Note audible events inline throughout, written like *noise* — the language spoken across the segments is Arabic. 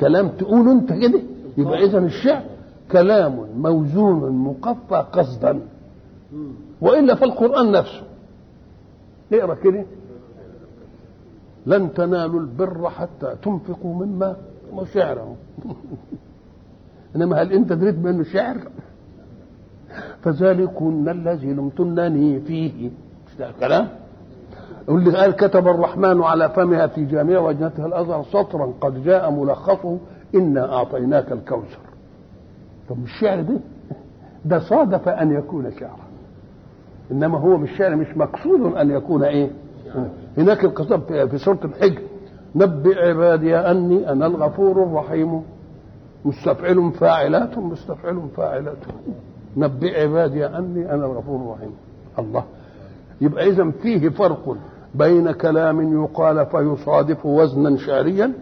كلام تقوله انت كده. يبقى اذا الشعر كلام موزون مقفى قصدا. وإلا فالقرآن نفسه. اقرا كده. لن تنالوا البر حتى تنفقوا مما وشعره *laughs* إنما هل أنت دريت بأنه شعر؟ فذلكن الذي لمتنني فيه. مش ده كلام واللي قال كتب الرحمن على فمها في جامع وجنتها الأزهر سطرا قد جاء ملخصه إنا أعطيناك الكوثر. طب مش الشعر ده؟ ده صادف أن يكون شعرا. إنما هو مش شعر مش مقصود أن يكون إيه؟ هناك القصة في سورة الحجر. نبئ عبادي أني أنا الغفور الرحيم. مستفعل فاعلات مستفعل فاعلات. نبئ عبادي أني أنا الغفور الرحيم. الله. يبقى اذا فيه فرق. بين كلام يقال فيصادف وزنا شعريا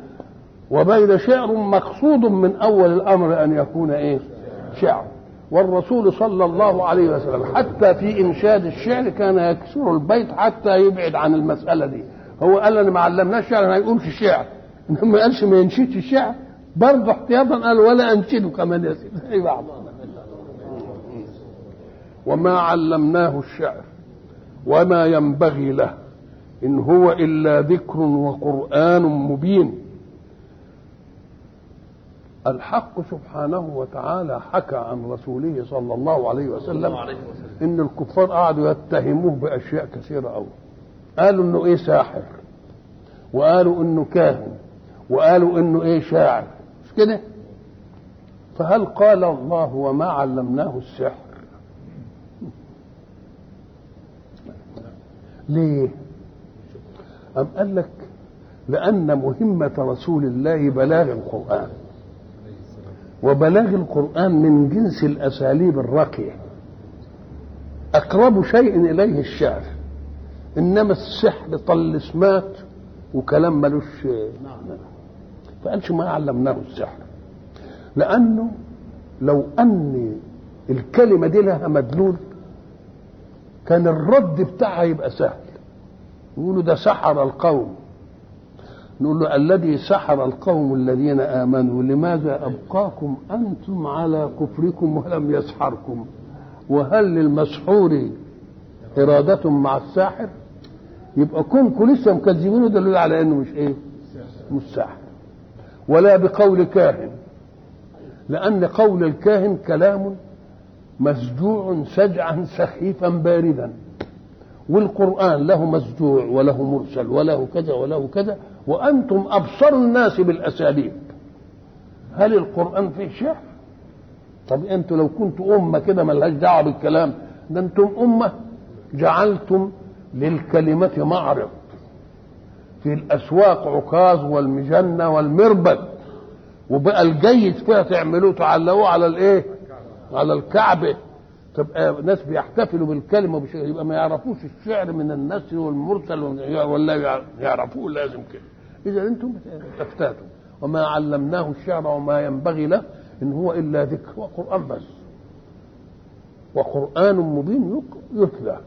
وبين شعر مقصود من أول الأمر أن يكون إيه؟ شعر. والرسول صلى الله عليه وسلم حتى في إنشاد الشعر كان يكسر البيت حتى يبعد عن المسألة دي. هو قال أنا ما علمناش شعر ما يقولش الشعر انما ما قالش ما ينشدش الشعر برضه احتياطا قال ولا أنشده كمان يا سيدي. *laughs* وما علمناه الشعر وما ينبغي له إن هو إلا ذكر وقرآن مبين. الحق سبحانه وتعالى حكى عن رسوله صلى الله عليه وسلم إن الكفار قعدوا يتهموه بأشياء كثيرة قوي قالوا إنه إيه ساحر وقالوا إنه كاهن وقالوا إنه إيه شاعر. مش كده؟ فهل قال الله وما علمناه السحر؟ *laughs* ليه؟ أم قال لك لأن مهمة رسول الله بلاغ القرآن. وبلاغ القرآن من جنس الأساليب الراقية. أقرب شيء إليه الشعر. إنما السحر طلسمات وكلام ملوش فقالش ما علمناه السحر. لأنه لو أن الكلمة دي لها مدلول كان الرد بتاعها يبقى سهل. يقولوا ده سحر القوم. نقول له الذي سحر القوم الذين آمنوا لماذا أبقاكم أنتم على كفركم ولم يسحركم؟ وهل للمسحور إرادة مع الساحر؟ يبقى كونكم لسه مكذبينه دليل على إنه مش إيه؟ مش ساحر. ولا بقول كاهن. لأن قول الكاهن كلام مسجوع سجعا سخيفا باردا. والقرآن له مسجوع وله مرسل وله كذا وله كذا وأنتم أبصر الناس بالأساليب هل القرآن فيه شعر؟ طب أنتوا لو كنتوا أمة كده ملهاش دعوة بالكلام ده أنتم أمة جعلتم للكلمة معرض في الأسواق عكاظ والمجنة والمربد وبقى الجيد فيها تعملوه تعلقوه على الإيه؟ على الكعبة تبقى ناس بيحتفلوا بالكلمة بشيء يبقى ما يعرفوش الشعر من النثر والمرسل ولا يعرفوه لازم كده. إذا أنتم تفتاتوا وما علمناه الشعر وما ينبغي له إن هو إلا ذكر وقرآن بس. وقرآن مبين يتلى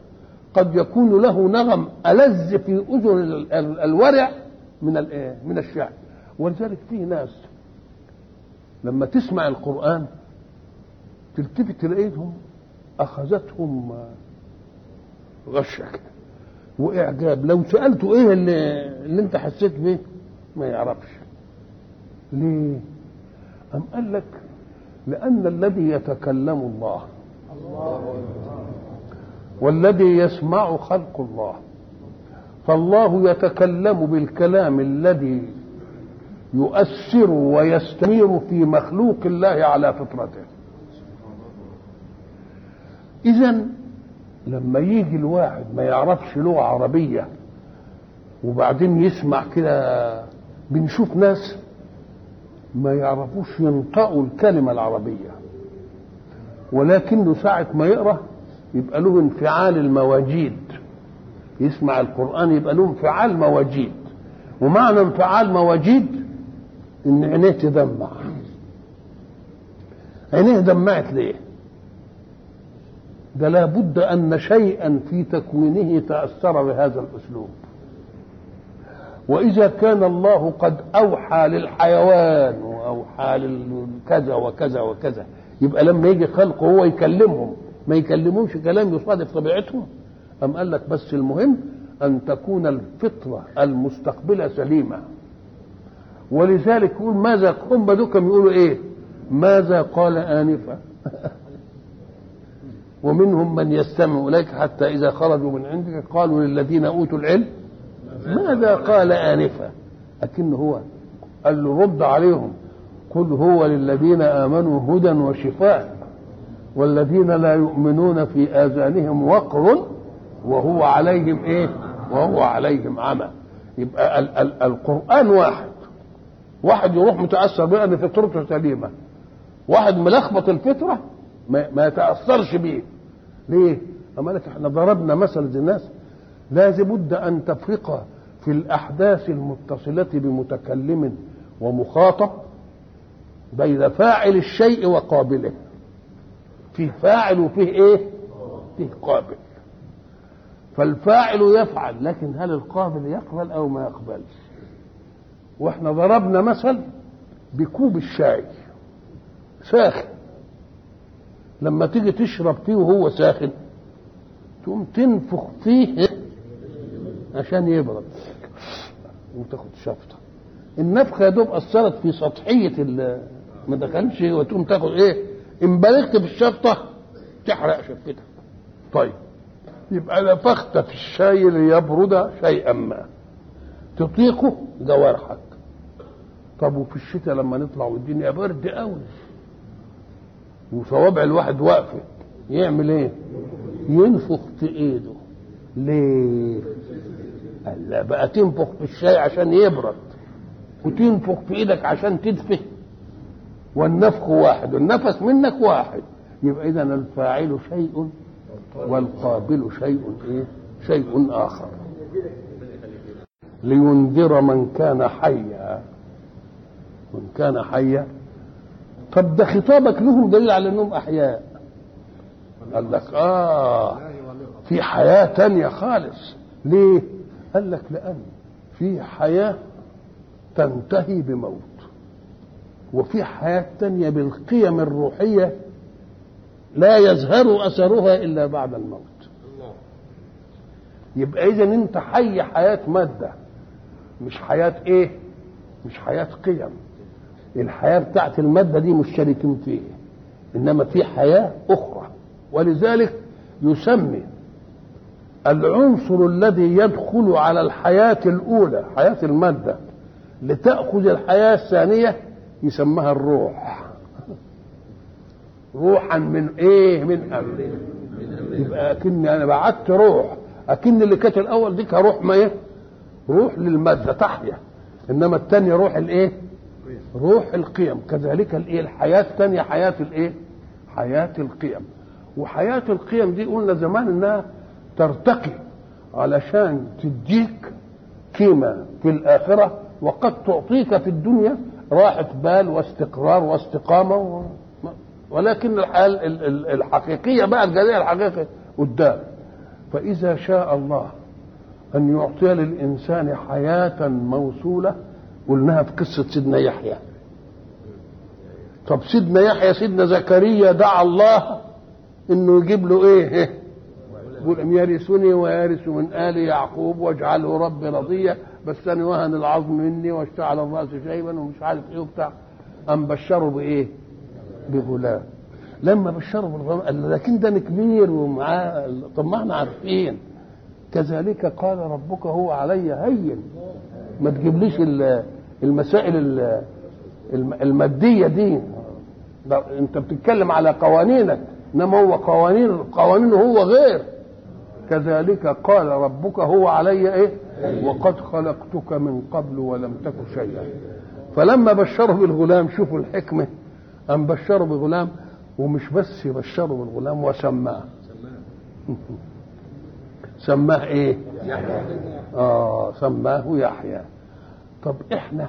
قد يكون له نغم ألذ في أذن الورع من الايه؟ من الشعر. ولذلك في ناس لما تسمع القرآن تلتفت تلاقيهم أخذتهم غشه كده وإعجاب. لو سالته إيه اللي, اللي أنت حسيت بيه ما يعرفش. ليه؟ أم قال لك لأن الذي يتكلم الله. والذي يسمع خلق الله. فالله يتكلم بالكلام الذي يؤثر ويستمر في مخلوق الله على فطرته. اذا لما يجي الواحد ما يعرفش لغة عربية وبعدين يسمع كده بنشوف ناس ما يعرفوش ينطقوا الكلمة العربية ولكنه ساعة ما يقرأ يبقى له انفعال المواجيد يسمع القرآن يبقى له انفعال مواجيد ومعنى انفعال مواجيد إن عينيه تدمع. عينيه دمعت ليه؟ ده لابد أن شيئا في تكوينه تأثر بهذا الأسلوب. وإذا كان الله قد أوحى للحيوان حال كذا وكذا وكذا يبقى لما يجي خلقه هو يكلمهم. ما يكلموش كلام يصادف طبيعتهم. أم قال لك بس المهم أن تكون الفطرة المستقبلة سليمة. ولذلك يقول ماذا هم بدوكم يقولوا إيه؟ ماذا قال آنفا؟ *laughs* ومنهم من يستمع إليك حتى إذا خرجوا من عندك قالوا للذين أوتوا العلم ماذا قال آنفا؟ لكن هو. قال له رد عليهم. قل هو للذين آمنوا هدى وشفاء والذين لا يؤمنون في آذانهم وقر وهو عليهم إيه؟ وهو عليهم عمى. يبقى ال- ال- القرآن واحد. واحد يروح متأثر أن فطرته سليمة. واحد ملخبط الفطرة ما, ما يتأثرش بيه. ليه؟ أما لك إحنا ضربنا مثل للناس لازم بد أن تفرق في الأحداث المتصلة بمتكلم ومخاطب بين فاعل الشيء وقابله. فيه فاعل وفيه إيه؟ فيه قابل. فالفاعل يفعل لكن هل القابل يقبل أو ما يقبلش؟ وإحنا ضربنا مثل بكوب الشاي. ساخن لما تيجي تشرب فيه وهو ساخن تقوم تنفخ فيه عشان يبرد. وتاخد شفطة. النفخة يا دوب أثرت في سطحية ال- ما دخلش وتقوم تاخد إيه ان بلغت الشفطة تحرق شفتها طيب. يبقى نفخت في الشاي ليبرد شيئا ما. تطيقه جوارحك. طب وفي الشتاء لما نطلع والدنيا برد قوي وصوابع الواحد واقفه يعمل إيه؟ ينفخ في ايده. ليه؟ قال لا بقى تنفخ في الشاي عشان يبرد. وتنفخ في إيدك عشان تدفه والنفخ واحد والنفس منك واحد. يبقى إذا الفاعل شيء والقابل شيء إيه؟ شيء آخر. لينذر من كان حيا. من كان حيا طب ده خطابك لهم دليل على أنهم أحياء. قال لك آه في حياة تانية خالص. ليه؟ قال لك لأن في حياة تنتهي بموت وفي حياة تانية بالقيم الروحية لا يظهر أثرها إلا بعد الموت. يبقى إذا أنت حي حياة مادة مش حياة إيه؟ مش حياة قيم. الحياة بتاعت المادة دي مشتركين فيها إنما في حياة أخرى. ولذلك يسمي العنصر الذي يدخل على الحياة الأولى حياة المادة لتأخذ الحياة الثانية يسمها الروح. روحا من إيه؟ من أمر. يبقى أكني أنا بعت روح. اكن اللي كانت الأول دي كروح ما إيه؟ روح للمادة تحيا. إنما الثانية روح الإيه؟ روح القيم. كذلك الإيه؟ الحياة الثانية حياة الإيه؟ حياة القيم. وحياة القيم دي قلنا زمان إنها ترتقي علشان تديك قيمة في الآخرة وقد تعطيك في الدنيا راحة بال واستقرار واستقامة و... ولكن الحياة ال- ال- الحقيقية بقى الجزاء الحقيقي قدام. فإذا شاء الله أن يعطي للإنسان حياة موصولة قلناها في قصة سيدنا يحيى. طب سيدنا يحيى سيدنا زكريا دعا الله إنه يجيب له إيه؟ يقول ان يرثني ويرث من آل يعقوب واجعله رب رضيا بس أنا وهن العظم مني واشتعل الرأس شيبا ومش عارف إيه وبتاع. أم بشره بإيه؟ بغلام. لما بشره بالغلام قال لكن ده كبير ومعاه طب ما إحنا عارفين. كذلك قال ربك هو علي هين. ما تجيبليش ال- المسائل ال- الم- المادية دي. ده انت بتتكلم على قوانينك انما هو قوانين قوانينه هو غير. كذلك قال ربك هو علي إيه؟ وقد خلقتك من قبل ولم تك شيئا. فلما بشره بالغلام شوفوا الحكمة. أم بشره بغلام ومش بس بشره بالغلام وسماه سماه *laughs* إيه؟ آه سماه يحيى. طب إحنا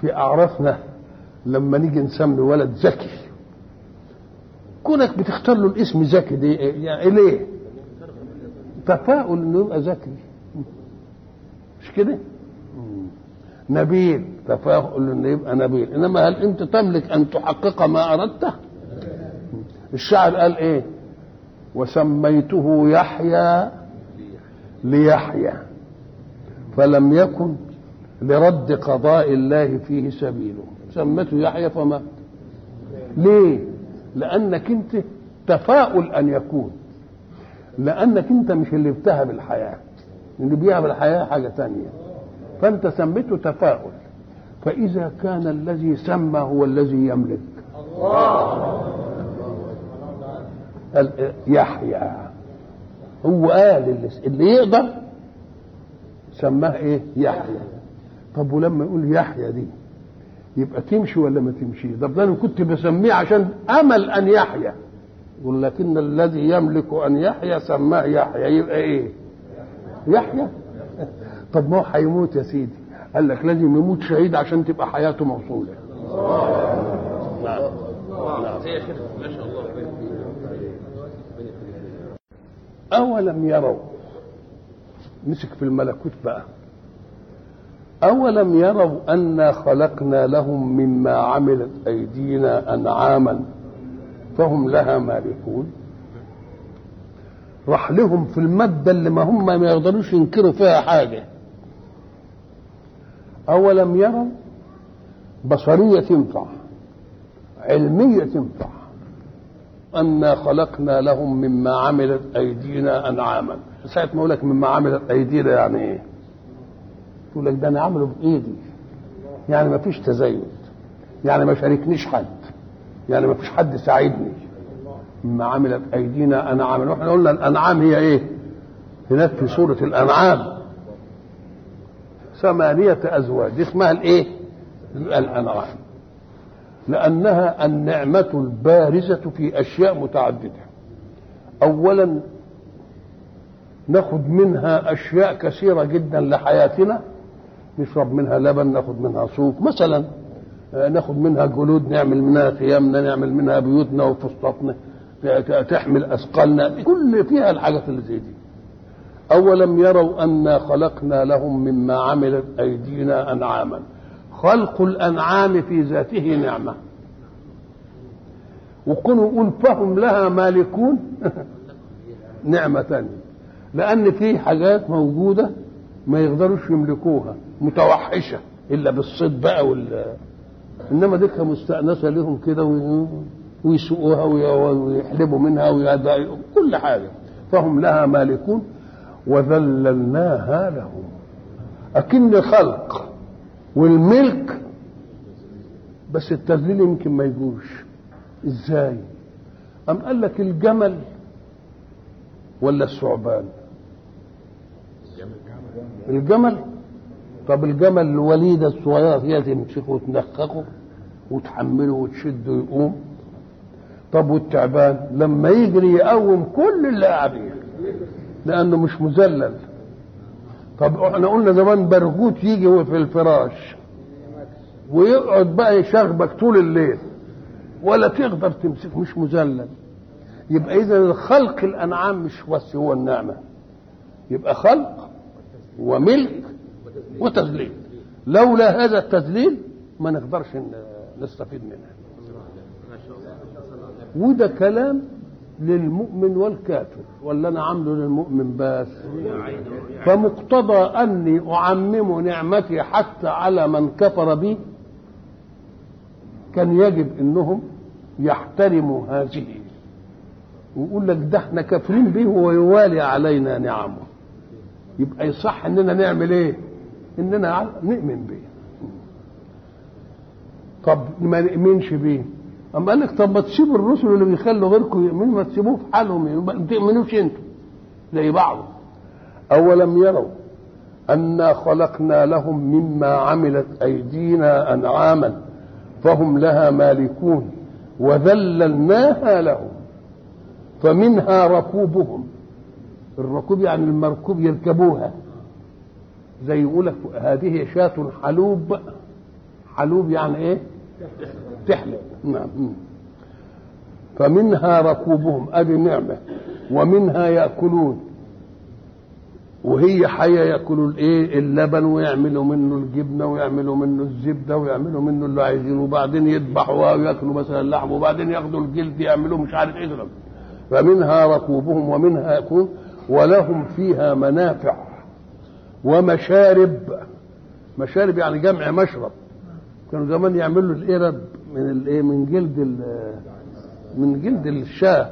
في اعرافنا لما نيجي نسمي ولد زكي. كونك بتختار له الاسم زكي دي يعني ليه تفاؤل إنه يبقى ذكي مش كده؟ نبيل تفاؤل إنه يبقى نبيل. إنما هل أنت تملك أن تحقق ما اردته الشاعر قال إيه؟ وسميته يحيى ليحيى. فلم يكن لرد قضاء الله فيه سبيله. سمته يحيى فمات ليه؟ لأنك أنت تفاؤل أن يكون. لأنك أنت مش اللي بتهب الحياة. اللي بيهب الحياة حاجة تانية. فأنت سميته تفاؤل. فإذا كان الذي سمى هو الذي يملك. قال يحيى. هو قال اللي, اللي يقدر سماه إيه؟ يحيى. طب ولما يقول يحيى دي؟ يبقى تمشي ولا ما تمشي ده أنا كنت بسميه عشان أمل أن يحيى يقول لكن الذي يملك أن يحيى سماه يحيى يبقى إيه؟ يحيى *laughs* طب ما هو هيموت يا سيدي. قال لك لازم يموت شهيد عشان تبقى حياته موصولة. أولم يروا مسك في الملكوت بقى. أولم يروا أنا خلقنا لهم مما عملت أيدينا أنعاما فهم لها مالكون؟ راح لهم في المادة اللي ما هم ما يقدروش ينكروا فيها حاجة. أولم يروا؟ بصرية تنفع علمية تنفع. أنا خلقنا لهم مما عملت أيدينا أنعاما. ساعة ما أقول لك مما عملت أيدينا يعني إيه؟ يقول لك ده أنا عامله بإيدي. يعني ما فيش تزايد. يعني ما شاركنيش حد. يعني ما فيش حد ساعدني. مما عملت أيدينا أنعاما وإحنا قلنا الأنعام هي إيه؟ هناك في سورة الأنعام. ثمانية أزواج. اسمها الإيه؟ الأنعام. لأنها النعمة البارزة في أشياء متعددة. أولا ناخد منها أشياء كثيرة جدا لحياتنا. نشرب منها لبن ناخد منها صوف مثلا. ناخد منها جلود نعمل منها خيامنا نعمل منها بيوتنا وفسطاطنا تحمل أثقالنا كل فيها الحاجات اللي زي دي. أولم يروا أنا خلقنا لهم مما عملت أيدينا أنعاما. خلق الأنعام في ذاته نعمة. وكونوا يقول فهم لها مالكون *laughs* نعمة تانية. لأن في حاجات موجودة ما يقدروش يملكوها. متوحشة إلا بالصيد بقى وال إنما دي مستأنسة لهم كده ويسوقوها ويحلبوا منها ويدعوا كل حاجة. فهم لها مالكون وذللناها لهم. أكن خلق والملك بس التذليل يمكن ما يجوش. إزاي؟ أم قال لك الجمل ولا الثعبان؟ الجمل؟ طب الجمل الوليدة الصغيرة هي تمسكه وتنخخه وتحمله وتشده يقوم طب والتعبان لما يجري يقوم كل اللي قاعدين لأنه مش مذلل. طب إحنا قلنا زمان برغوت يجي في الفراش ويقعد بقى يشغبك طول الليل ولا تقدر تمسك مش مذلل. يبقى إذا خلق الأنعام مش بس هو النعمة. يبقى خلق وملك وتذليل. لولا هذا التذليل ما نقدرش نستفيد منها وده كلام للمؤمن والكافر ولا أنا عامله للمؤمن بس؟ فمقتضى أني أعمم نعمتي حتى على من كفر بي كان يجب إنهم يحترموا هذه. ويقول لك ده إحنا كافرين به ويوالي علينا نعمه. يبقى يصح إننا نعمل إيه؟ إننا نؤمن به. طب ما نؤمنش بيه اما قال لك طب ما تسيبوا الرسل اللي بيخلوا غيركم يؤمنوا ما تسيبوه في حالهم ما تؤمنوش أنتوا. زي بعض. أولم يروا أنا خلقنا لهم مما عملت أيدينا أنعاما فهم لها مالكون وذللناها لهم فمنها ركوبهم. الركوب يعني المركوب يركبوها. زي يقول لك هذه شاة حلوب. حلوب يعني إيه؟ تحلب. نعم. فمنها ركوبهم. أدي نعمه ومنها يأكلون. وهي حية يأكلوا الإيه؟ اللبن ويعملوا منه الجبنة ويعملوا منه الزبدة ويعملوا منه اللي عايزينه. وبعدين يذبحوها ويأكلوا مثلا اللحم وبعدين ياخدوا الجلد يعملوا مش عارف إيه. فمنها ركوبهم ومنها يكون ولهم فيها منافع. ومشارب. مشارب يعني جمع مشرب. كانوا زمان يعملوا القرب من الإيه من جلد من جلد الشاة.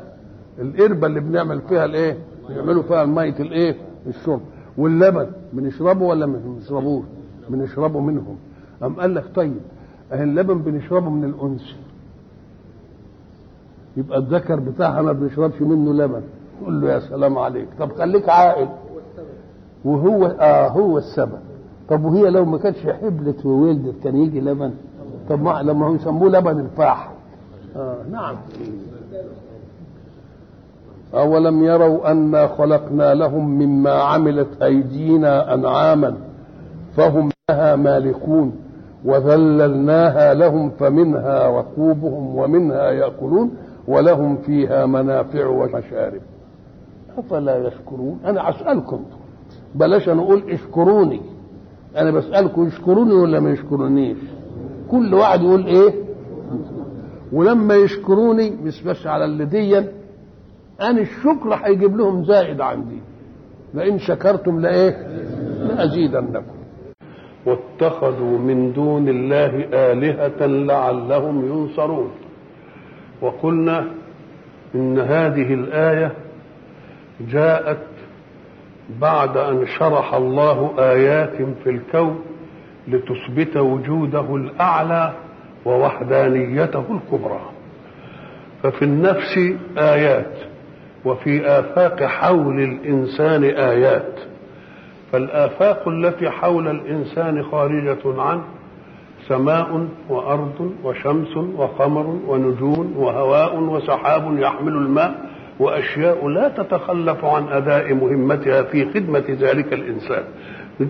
القربه اللي بنعمل فيها الإيه يعملوا فيها مية الإيه الشرب. واللبن بنشربه ولا ما بنشربوش؟ بنشربه منهم. أم قال لك طيب أهل اللبن بنشربه من الأنثى يبقى الذكر بتاعها ما بنشربش منه لبن. قول له يا سلام عليك. طب خليك عاقل. وهو آه هو السبب. طب وهي لو ما كانتش حبلت وولدت كان يجي لبن؟ طب ما لما هو يسموه لبن الفاح. آه نعم. أولم يروا أنا خلقنا لهم مما عملت أيدينا أنعاما فهم لها مالكون وذللناها لهم فمنها ركوبهم ومنها يأكلون ولهم فيها منافع ومشارب. أفلا يشكرون؟ أنا أسألكم. بلاش أنا أقول اشكروني. أنا بسألكم يشكروني ولا ما يشكرونيش؟ كل واحد يقول إيه؟ ولما يشكروني مش على اللي ديًا. أنا الشكر هيجيب لهم زائد عندي. لئن شكرتم لإيه؟ لأزيدنكم. واتخذوا من دون الله آلهة لعلهم ينصرون. وقلنا إن هذه الآية جاءت بعد أن شرح الله آيات في الكون لتثبت وجوده الأعلى ووحدانيته الكبرى. ففي النفس آيات وفي آفاق حول الإنسان آيات. فالآفاق التي حول الإنسان خارجة عنه سماء وأرض وشمس وقمر ونجوم وهواء وسحاب يحمل الماء وأشياء لا تتخلف عن أداء مهمتها في خدمة ذلك الإنسان.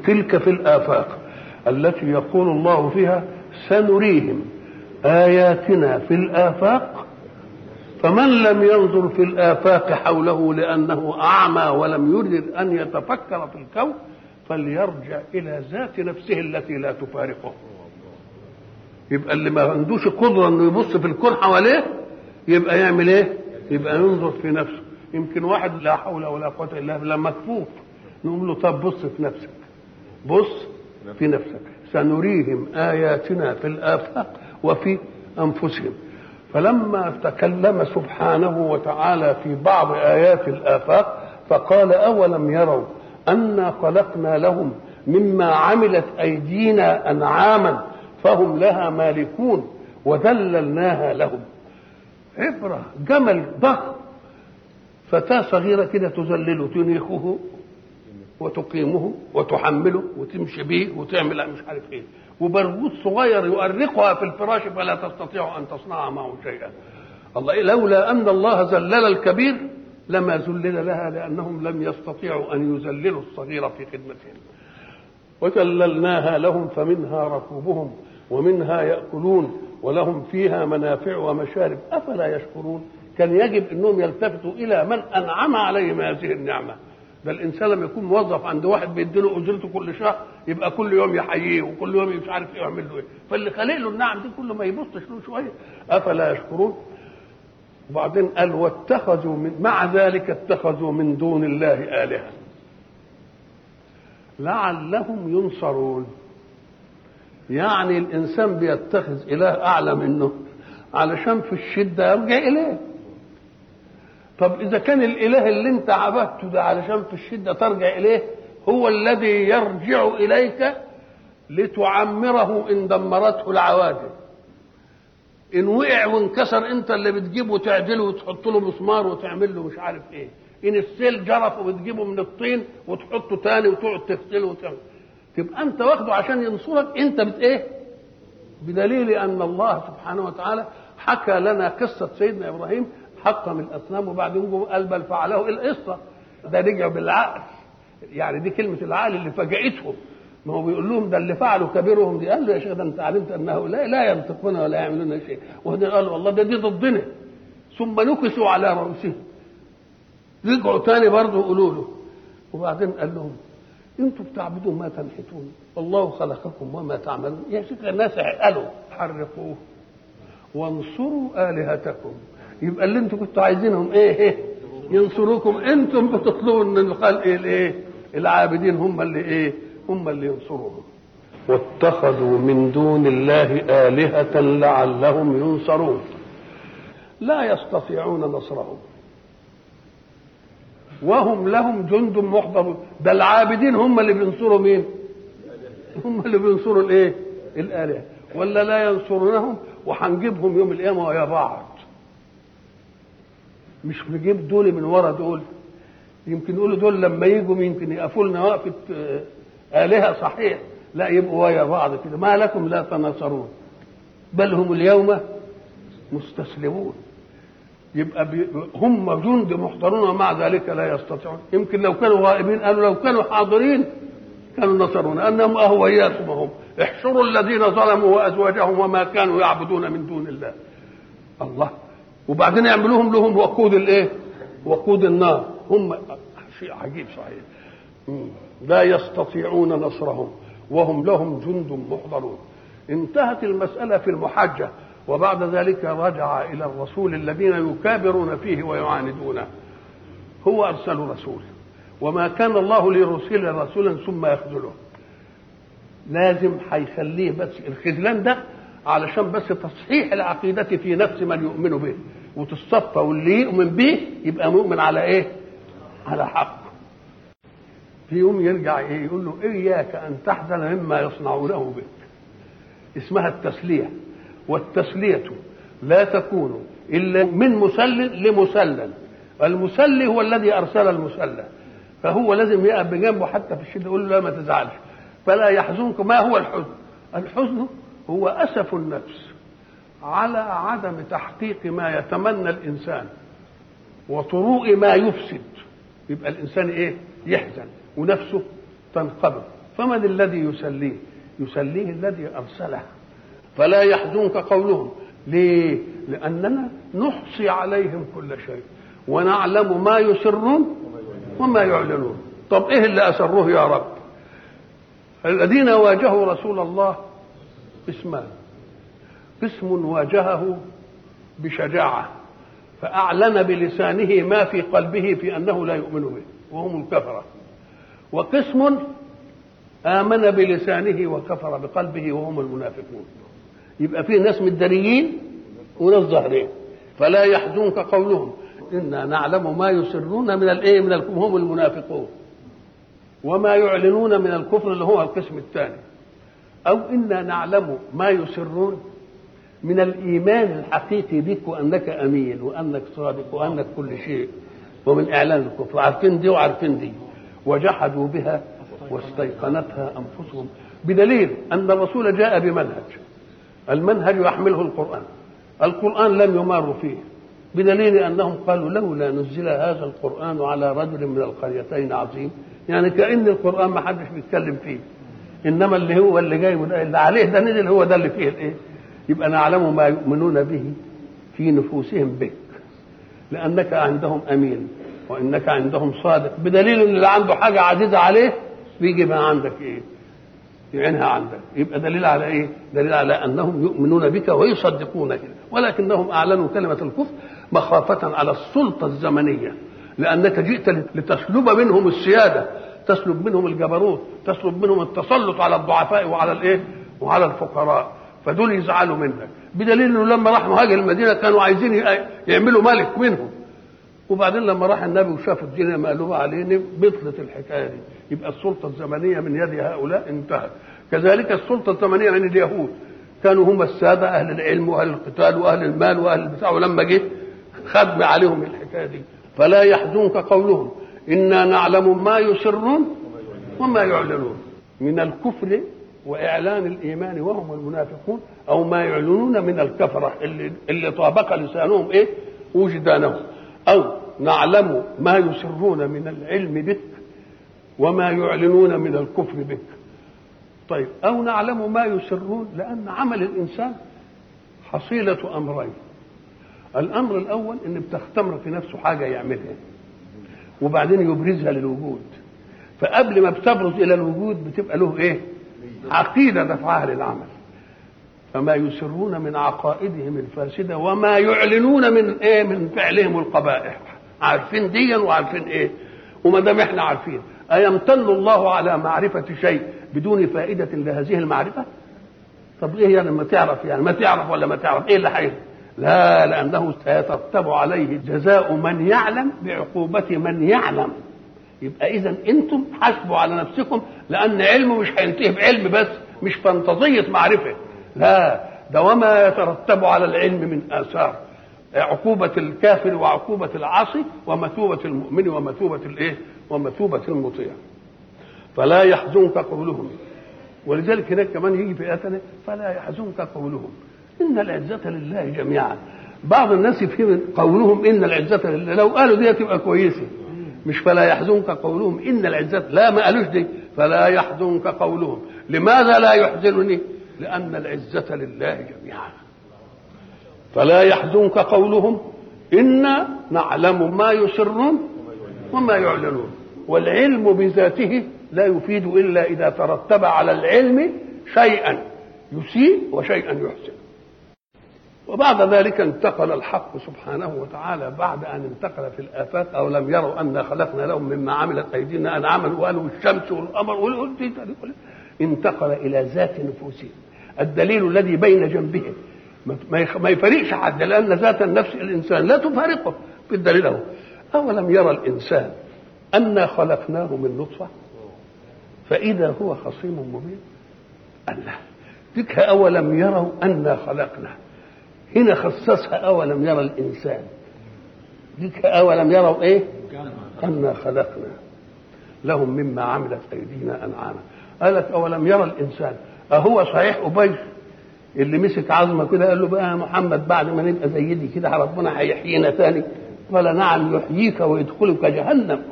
تلك في الآفاق التي يقول الله فيها سنريهم آياتنا في الآفاق. فمن لم ينظر في الآفاق حوله لأنه أعمى ولم يرد أن يتفكر في الكون فليرجع إلى ذات نفسه التي لا تفارقه. يبقى اللي ما عندوش قدرة إنه يبص في الكون حواليه يبقى يعمل إيه؟ يبقى ينظر في نفسه. يمكن واحد لا حول ولا قوة إلا بالله مكفوف نقول له طب بص في نفسك. بص في نفسك. سنريهم آياتنا في الآفاق وفي أنفسهم. فلما تكلم سبحانه وتعالى في بعض آيات الآفاق فقال أولم يروا أنا خلقنا لهم مما عملت أيدينا أنعاما فهم لها مالكون وذللناها لهم. عبرة جمل ضخم. فتاة صغيرة كده تذلله تنيخه وتقيمه وتحمله وتمشي به وتعمل مش عارف إيه. وبرغوث صغير يؤرقها في الفراش فلا تستطيع أن تصنع معه شيئا. الله إيه لولا أن الله ذلل الكبير لما ذلل لها لأنهم لم يستطيعوا أن يذللوا الصغير في خدمتهم. وذللناها لهم فمنها ركوبهم ومنها يأكلون. ولهم فيها منافع ومشارب. أفلا يشكرون؟ كان يجب إنهم يلتفتوا إلى من أنعم عليهم هذه النعمة. ده الإنسان لما يكون موظف عند واحد بيدي له أجرته كل شهر يبقى كل يوم يحييه وكل يوم مش عارف إيه يعمل له إيه. فاللي خالق له النعم دي كل ما يبصش له شوية. أفلا يشكرون؟ وبعدين قال واتخذوا من مع ذلك اتخذوا من دون الله آلهة. لعلهم ينصرون. يعني الإنسان بيتخذ إله اعلى منه علشان في الشدة يرجع إليه. طب إذا كان الإله اللي أنت عبدته ده علشان في الشدة ترجع إليه هو الذي يرجع إليك لتعمره إن دمرته العوادم إن وقع وانكسر أنت اللي بتجيبه وتعدله وتحط له مسمار وتعمل له مش عارف إيه. إن السيل جرف وبتجيبه من الطين وتحطه تاني وتقعد تغسله وتعمل. تبقى انت واخده عشان ينصرك انت بت إيه؟ بدليل ان الله سبحانه وتعالى حكى لنا قصة سيدنا إبراهيم حطم الأصنام وبعدين قال بل فعله القصة. ده رجع بالعقل. يعني دي كلمة العقل اللي فاجئتهم. ما هو بيقول لهم ده اللي فعلوا كبيرهم دي. قال له يا شيخ ده انت علمت انه لا لا ينطقون ولا يعملون شيء. وهنا قال والله ده دي ضدنا. ثم نكسوا على رؤوسهم. رجعوا تاني برضه يقولوا له. وبعدين قال لهم أنتم بتعبدون ما تنحتون. الله خلقكم وما تعملون. يا شيخ الناس قالوا حرقوه. وانصروا آلهتكم. يبقى اللي أنتم كنتوا عايزينهم إيه, إيه؟ ينصروكم. أنتم بتطلبوا ان الخلق الايه؟ العابدين هم اللي إيه؟ هم اللي ينصروهم. واتخذوا من دون الله آلهة لعلهم ينصرون. لا يستطيعون نصرهم. وهم لهم جند محضرون ده العابدين هم اللي بينصروا مين؟ هم اللي بينصروا الايه؟ الآلهة. ولا لا ينصرونهم؟ وهنجيبهم يوم القيامة ويا بعض. مش نجيب دول من ورا دول. يمكن يقولوا دول لما يجوا يمكن يقفوا لنا وقفة آلهة صحيح. لا يبقوا ويا بعض كده. ما لكم لا تناصرون. بل هم اليوم مستسلمون. يبقى بي هم جند محضرون ومع ذلك لا يستطيعون. يمكن لو كانوا غائبين قالوا لو كانوا حاضرين كانوا نصرونا. أنهم اهو اياكم هم. احشروا الذين ظلموا وازواجهم وما كانوا يعبدون من دون الله. الله. وبعدين يعملوهم لهم وقود الإيه؟ وقود النار. هم شيء عجيب صحيح. لا يستطيعون نصرهم. وهم لهم جند محضرون. انتهت المسألة في المحجة وبعد ذلك رجع إلى الرسول الذين يكابرون فيه ويعاندونه. هو أرسل رسول. وما كان الله ليرسل رسولا ثم يخذله. لازم هيخليه بس الخذلان ده علشان بس تصحيح العقيدة في نفس من يؤمن به. وتصفى واللي يؤمن به يبقى مؤمن على إيه؟ على حق. في يوم يرجع إيه يقول له إياك أن تحزن مما يصنعونه بك. اسمها التسلية. والتسلية لا تكون إلا من مسل لمسلل. المسلي هو الذي أرسل المسلى فهو لازم يقف بجنبه حتى في الشدة يقول له لا ما تزعلش. فلا يحزنك ما هو الحزن. الحزن هو أسف النفس على عدم تحقيق ما يتمنى الإنسان وطروء ما يفسد. يبقى الإنسان إيه؟ يحزن ونفسه تنقبض. فمن الذي يسليه؟ يسليه الذي أرسله. فلا يحزنك قولهم. ليه؟ لأننا نحصي عليهم كل شيء ونعلم ما يسرون وما يعلنون. طب إيه اللي أسروه يا رب؟ الذين واجهوا رسول الله اسمان. قسم واجهه بشجاعة فأعلن بلسانه ما في قلبه في أنه لا يؤمن به وهم الكفرة. وقسم آمن بلسانه وكفر بقلبه وهم المنافقون. يبقى في ناس مداريين وناس ظاهرين. فلا يحزنك قولهم. إنا نعلم ما يسرون من الإيه؟ من الكفر. هم المنافقون. وما يعلنون من الكفر اللي هو القسم الثاني. أو إنا نعلم ما يسرون من الإيمان الحقيقي بك وأنك أمين وأنك صادق وأنك كل شيء. ومن إعلان الكفر. عارفين دي وعارفين دي. وجحدوا بها واستيقنتها أنفسهم. بدليل أن الرسول جاء بمنهج. المنهج يحمله القرآن. القرآن لم يمار فيه. بدليل أنهم قالوا لولا نزل هذا القرآن على رجل من القريتين عظيم. يعني كأن القرآن ما حدش بيتكلم فيه. إنما اللي هو اللي جاي اللي عليه ده نزل هو ده اللي فيه الإيه؟ يبقى نعلم ما يؤمنون به في نفوسهم بك. لأنك عندهم أمين وإنك عندهم صادق. بدليل إن اللي عنده حاجة عزيزة عليه بيجي بقى عندك إيه؟ يعينها عندك يبقى دليل على إيه؟ دليل على أنهم يؤمنون بك ويصدقونك. ولكنهم أعلنوا كلمة الكفر مخافة على السلطة الزمنية لأنك جئت لتسلب منهم السيادة تسلب منهم الجبروت تسلب منهم التسلط على الضعفاء وعلى الإيه؟ وعلى الفقراء. فدول يزعلوا منك. بدليل إنه لما راح مهاجر المدينة كانوا عايزين يعملوا ملك منهم. وبعدين لما راح النبي وشاف الدنيا مقلوبة عليه بطلت الحكاية دي. يبقى السلطة الزمنية من يد هؤلاء انتهت. كذلك السلطة الزمنية من اليهود. كانوا هم السادة أهل العلم وأهل القتال وأهل المال وأهل البتاع. ولما جه خدم عليهم الحكاية دي. فلا يحزنك قولهم. إنا نعلم ما يسرون وما يعلنون. من الكفر وإعلان الإيمان وهم المنافقون أو ما يعلنون من الكفرة اللي, اللي طابق لسانهم إيه؟ وجدانهم. أو نعلم ما يسرون من العلم بك وما يعلنون من الكفر بك. طيب أو نعلم ما يسرون لأن عمل الإنسان حصيلة أمرين. الأمر الأول إن بتختمر في نفسه حاجة يعملها وبعدين يبرزها للوجود. فقبل ما بتبرز إلى الوجود بتبقى له إيه؟ عقيدة دفعها للعمل. فما يسرون من عقائدهم الفاسدة وما يعلنون من إيه من فعلهم القبائح. عارفين ديا وعارفين إيه؟ وما دام إحنا عارفين. أيمتن الله على معرفة شيء بدون فائدة لهذه المعرفة؟ طب إيه يعني؟ ما تعرف يعني. ما تعرف ولا ما تعرف؟ إيه اللي حيث؟ لا لأنه سيترتب عليه جزاء من يعلم بعقوبة من يعلم. يبقى اذا أنتم حاسبوا على نفسكم لأن علمه مش هينتهي بعلم بس مش فانتظية معرفة. لا ده وما يترتب على العلم من آثار عقوبة الكافر وعقوبة العاصي ومثوبة المؤمن ومثوبة الإيه؟ ومثوبة المطيع. فلا يحزنك قولهم ولذلك هناك كمان يجي في آية فلا يحزنك قولهم إن العزة لله جميعا. بعض الناس يفهم قولهم إن العزة لله لو قالوا دي تبقى كويسة. مش فلا يحزنك قولهم إن العزة لا ما قالوش دي فلا يحزنك قولهم لماذا لا يحزنني؟ لأن العزة لله جميعا. فلا يحزنك قولهم إنا نعلم ما يسرون وما يعلنون. والعلم بذاته لا يفيد إلا إذا ترتب على العلم شيئا يسيء وشيئا يحسن وبعد ذلك انتقل الحق سبحانه وتعالى بعد أن انتقل في الآفات أو لم يروا أنا خلقنا لهم مما عملت أيدينا أنعاما وقالوا الشمس والقمر انتقل إلى ذات نفوسهم الدليل الذي بين جنبهم. ما يفارقش حد لأن ذات النفس الإنسان لا تفارقه في الدليل اهو أولم يرى الإنسان أنا خلقناه من نطفة؟ فإذا هو خصيم مبين. الله. تلك أولم يروا أنا خلقنا هنا خصصها أولم يرى الإنسان. تلك أولم يروا إيه؟ أنا خلقنا لهم مما عملت أيدينا أنعاما. قالت أولم يرى الإنسان اهو صحيح ابي اللي مسك عظمة كده قال له بقى يا محمد بعد ما نبقى زي دي كده ربنا هيحيينا تاني. قال نعم يحييك ويدخلك جهنم.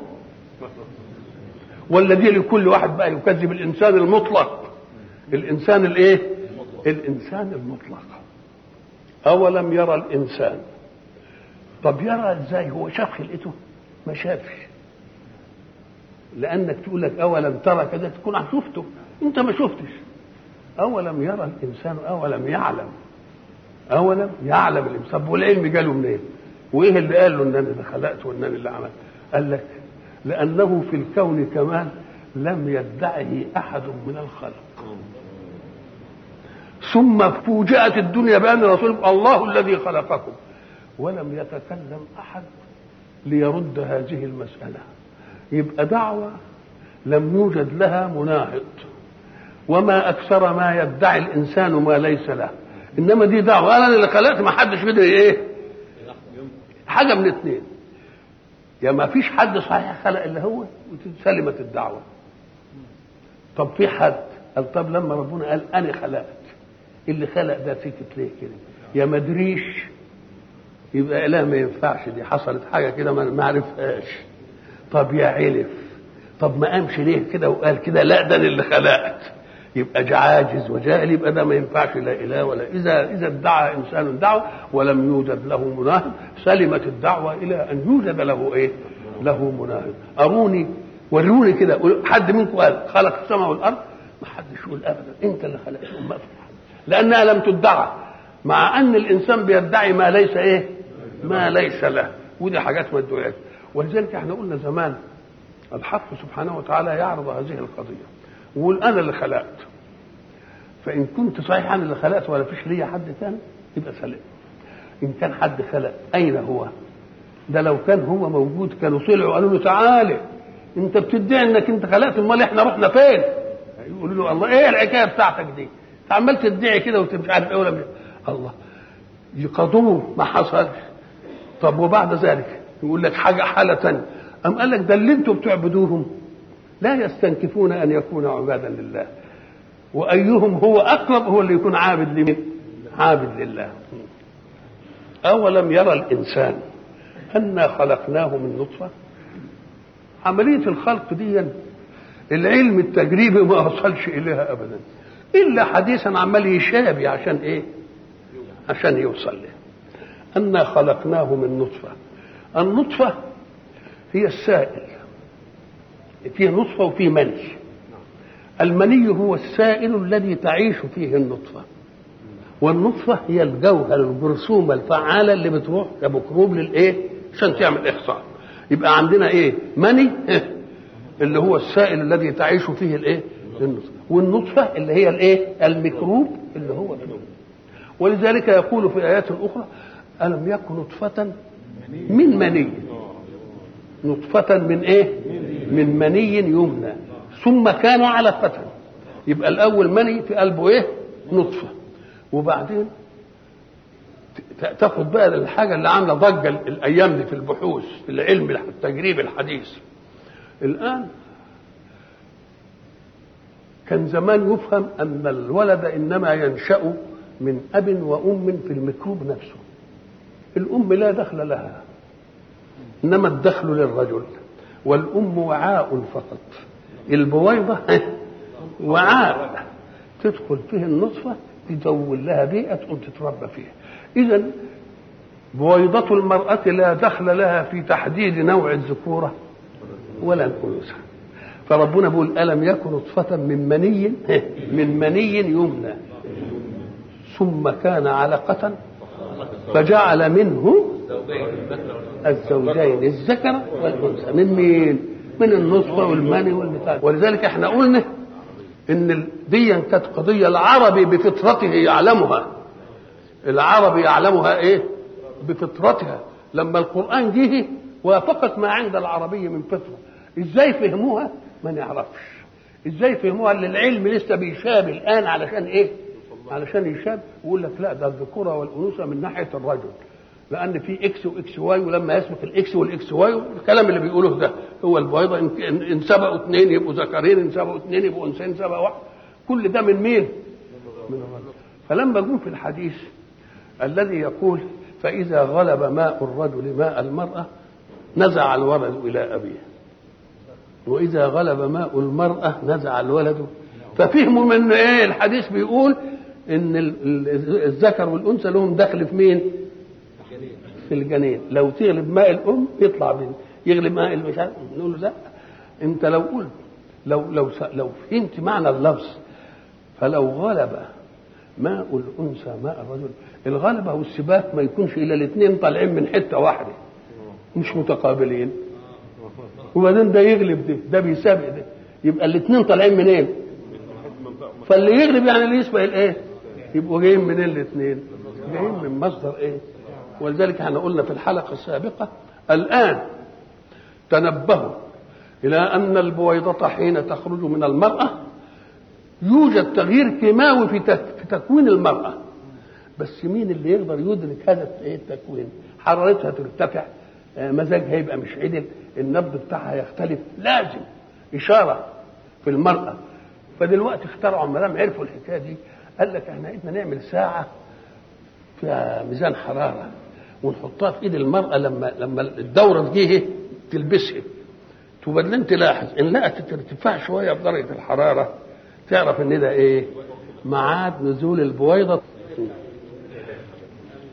والذي لكل واحد بقى يكذب الإنسان المطلق. الإنسان الإيه؟ الإنسان المطلق. أولم يرى الإنسان؟ طب يرى إزاي؟ هو شاف خلقته ما شافش. لأنك تقول لك أولم ترى كذا تكون شفته. أنت ما شفتش. أولم يرى الإنسان أولم يعلم أولم يعلم الإنسان والعلم جاله منين؟ إيه؟ وإيه اللي قال له إن أنا خلقت وإن أنا اللي عملت؟ قال لك لأنه في الكون كمان لم يدعه أحد من الخلق ثم فوجئت الدنيا بأن رسول الله الذي خلقكم ولم يتكلم أحد ليرد هذه المسألة يبقى دعوة لم يوجد لها مناهض وما أكثر ما يدعي الإنسان ما ليس له. إنما دي دعوة. أنا اللي خلقت ما حدش يقدر إيه؟ حاجة من اثنين. يا ما فيش حد صحيح خلق إلا هو وتسلمت الدعوة. طب في حد قال طب لما ربنا قال أنا خلقت. اللي خلق ده سكت ليه كده. يا ما ادريش يبقى لا ما ينفعش دي. حصلت حاجة كده ما عرفهاش. طب يا علف. طب ما قامش ليه كده وقال كده؟ لا ده اللي خلقت. يبقى عاجز وجاهل يبقى ده ما ينفعش لا إله ولا إذا إذا ادعى إنسان دعوه ولم يوجد له مناهض سلمت الدعوة إلى أن يوجد له إيه؟ له مناهض أروني وروني كده حد منكم قال خلق السماء والأرض؟ ما حدش يقول ابدا أنت اللي خلقتهم ما لأنها لم تدعى مع أن الإنسان بيدعي ما ليس إيه؟ ما ليس له. ودي حاجات ما ولذلك إحنا قلنا زمان الحق سبحانه وتعالى يعرض هذه القضية. ويقول أنا اللي خلقت. فإن كنت صحيح أنا اللي خلقت ولا فيش ليا حد ثاني يبقى سلم إن كان حد خلق أين هو؟ ده لو كان هو موجود كانوا طلعوا قالوا له تعالى. أنت بتدعي إنك أنت خلقت امال إحنا رحنا فين؟ يقولوا له الله إيه الحكاية بتاعتك دي؟ انت عمال تدعي كده وأنت مش عارف إيه ولا الله. يقضوه ما حصلش طب وبعد ذلك؟ يقول لك حاجة حالة ثانية أم قال لك ده اللي أنتم بتعبدوهم؟ لا يستنكفون أن يكونوا عبادا لله. وأيهم هو أقرب هو اللي يكون عابد لمن عابد لله. أولم يرى الإنسان أنا خلقناه من نطفة؟ عملية الخلق دي العلم التجريبي ما وصلش إليها ابدا. إلا حديثا عمال يشابي عشان إيه؟ عشان يوصل له أنا خلقناه من نطفة. النطفة هي السائل. فيه نطفة وفيه مني المني هو السائل الذي تعيش فيه النطفة والنطفة هي الجوهر الجرثومة الفعالة اللي بتروح كميكروب للإيه؟ عشان تعمل إخصاء يبقى عندنا إيه؟ مني اللي هو السائل الذي تعيش فيه الإيه؟ النطفة والنطفة اللي هي الإيه؟ الميكروب اللي هو النطفة ولذلك يقول في آيات أخرى ألم يكن نطفة من مني نطفة من إيه؟ من مني يمنى ثم كان علقة يبقى الأول مني في قلبه إيه؟ نطفة. وبعدين تاخد بقى الحاجة اللي عاملة ضجة الأيام دي في البحوث في العلم التجريبي الحديث. الآن كان زمان يفهم أن الولد إنما ينشأ من أب وأم في الميكروب نفسه. الأم لا دخل لها إنما الدخل للرجل. والأم وعاء فقط. البويضة وعاء. تدخل فيه النطفة تدون لها بيئة تقوم تتربى فيها. إذا بويضة المرأة لا دخل لها في تحديد نوع الذكورة ولا الأنوثة فربنا بيقول ألم يكن نطفة من مني؟ من مني يمنى. ثم كان علقة فجعل منه الزوجين الذكر والأنثى. من مين؟ من النطفة والمني والبتاع ولذلك إحنا قلنا إن دي كانت قضية العربي بفطرته يعلمها. العربي يعلمها إيه؟ بفطرتها. لما القرآن جه وافقت ما عند العربي من فطرة. إزاي فهموها؟ ما نعرفش. إزاي فهموها؟ اللي العلم لسه بيشاب الآن علشان إيه؟ علشان يشاب. ويقول لك لا ده الذكوره والانوثه من ناحية الرجل. لأن في إكس واكس واي ولما يسبق الإكس والإكس واي الكلام اللي بيقولوه ده هو البيضة. إن إن سبقوا اثنين يبقوا ذكرين إن سبقوا اثنين يبقوا أنثيين سبق واحد. كل ده من مين؟ من الرجل. فلما جم في الحديث الذي يقول فإذا غلب ماء الرجل ماء المرأة نزع الولد إلى أبيه. وإذا غلب ماء المرأة نزع الولد. ففهموا من إيه الحديث بيقول إن الذكر والأنثى لهم دخل في مين؟ في الجنين لو تغلب ماء الأم يطلع من يغلب ماء مش عارف نقول له لا انت لو قلت لو لو لو فهمت معنى اللفظ فلو غلب ماء الأنثى ماء الرجل الغلبة والسباق ما يكونش إلا الاثنين طالعين من حتة واحدة مش متقابلين وبعدين ده يغلب ده ده بيسابق ده يبقى الاثنين طالعين منين؟ فاللي يغلب يعني اللي يسبق الايه؟ يبقوا جايين منين الاثنين؟ جايين من مصدر إيه؟ ولذلك إحنا قلنا في الحلقة السابقة الآن تنبهوا إلى أن البويضة حين تخرج من المرأة يوجد تغيير كيماوي في في تكوين المرأة. بس مين اللي يقدر يدرك هذا التكوين؟ حرارتها ترتفع مزاجها يبقى مش عدل النبض بتاعها يختلف لازم إشارة في المرأة. فدلوقتي اخترعوا دام عرفوا الحكاية دي قال لك إحنا إحنا نعمل ساعة فيها ميزان حرارة. ونحطها في إيد المرأة لما لما الدورة تجيه تلبسها. وبعدين تلاحظ إن لقت ارتفاع شوية في درجة الحرارة تعرف إن ده إيه؟ ميعاد نزول البويضة.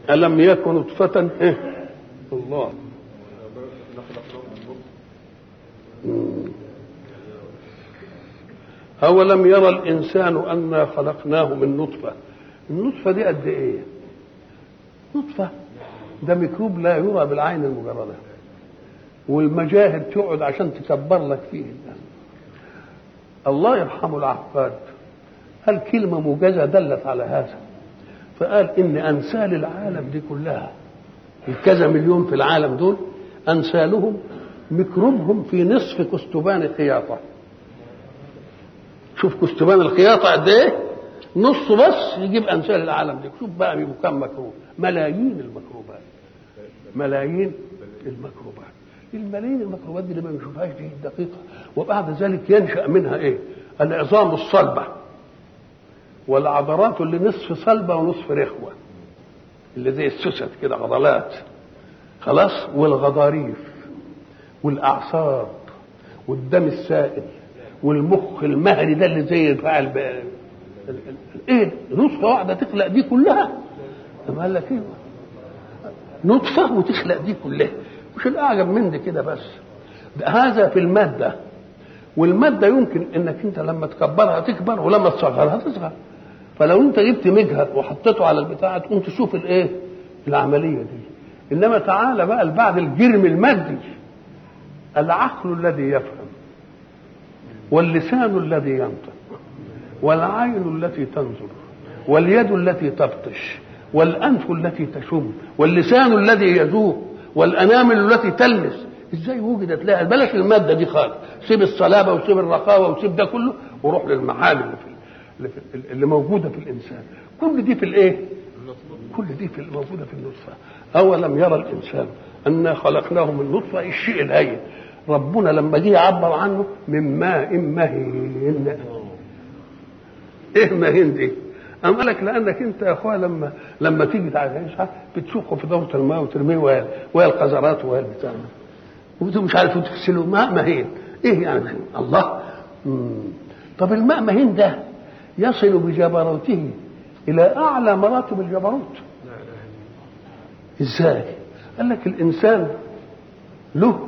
ألم يكن نطفة؟ إيه؟ الله. أولم يرى الإنسان أنا خلقناه من نطفة؟ النطفة دي قد إيه؟ نطفة. ده ميكروب لا يرى بالعين المجردة. والمجاهد تقعد عشان تكبر لك فيه. الله يرحمه العقاد قال كلمة موجزة دلت على هذا؟ فقال إن أنسال العالم دي كلها الكذا مليون في العالم دول أنسالهم ميكروبهم في نصف كستبان خياطة شوف كستبان الخياطة قد إيه؟ نصه بس يجيب أنسال العالم دي. شوف بقى بيبقوا كم ميكروب ملايين الميكروبات ملايين الميكروبات الملايين الميكروبات دي اللي ما بنشوفهاش دي دقيقة وبعد ذلك ينشأ منها إيه؟ العظام الصلبة. والعضلات اللي نصف صلبة ونصف رخوة. اللي زي السوست كده عضلات. خلاص؟ والغضاريف. والأعصاب. والدم السائل. والمخ المهري ده اللي زي بتاع إيه نطفه واحدة تخلق دي كلها. طب قال لك إيه؟ نطفه وتخلق دي كلها. مش الأعجب من دي كده بس. ده هذا في المادة. والمادة يمكن إنك أنت لما تكبرها تكبر ولما تصغرها تصغر. فلو أنت جبت مجهر وحطيته على البتاع تقوم تشوف الإيه؟ العملية دي. إنما تعالى بقى بعد الجرم المادي. العقل الذي يفهم واللسان الذي ينطق. والعين التي تنظر واليد التي تبطش والأنف التي تشم واللسان الذي يذوق والانامل التي تلمس. إزاي وجدت لها؟ بلاش المادة دي خالص. سيب الصلابة وسيب الرخاوه وسيب ده كله وروح للمعالم اللي, اللي موجودة في الإنسان. كل دي في الإيه؟ كل دي في موجودة في النطفة. أولم يرى الإنسان أنا خلقناه من نطفة؟ الشيء الهين؟ ربنا لما جه يعبر عنه من ماء مهين. إيه مهين دي أم قال لك لأنك أنت يا اخويا لما لما تيجي تعيشها بتشوفه في دورة الماء وترميه ويا ويا القذرات ويا البتاع مش عارف تغسلوا ماء مهين إيه يعني؟ الله. مم. طب الماء مهين ده؟ يصل بجبروته إلى أعلى مراتب الجبروت. إزاي؟ قال لك الإنسان له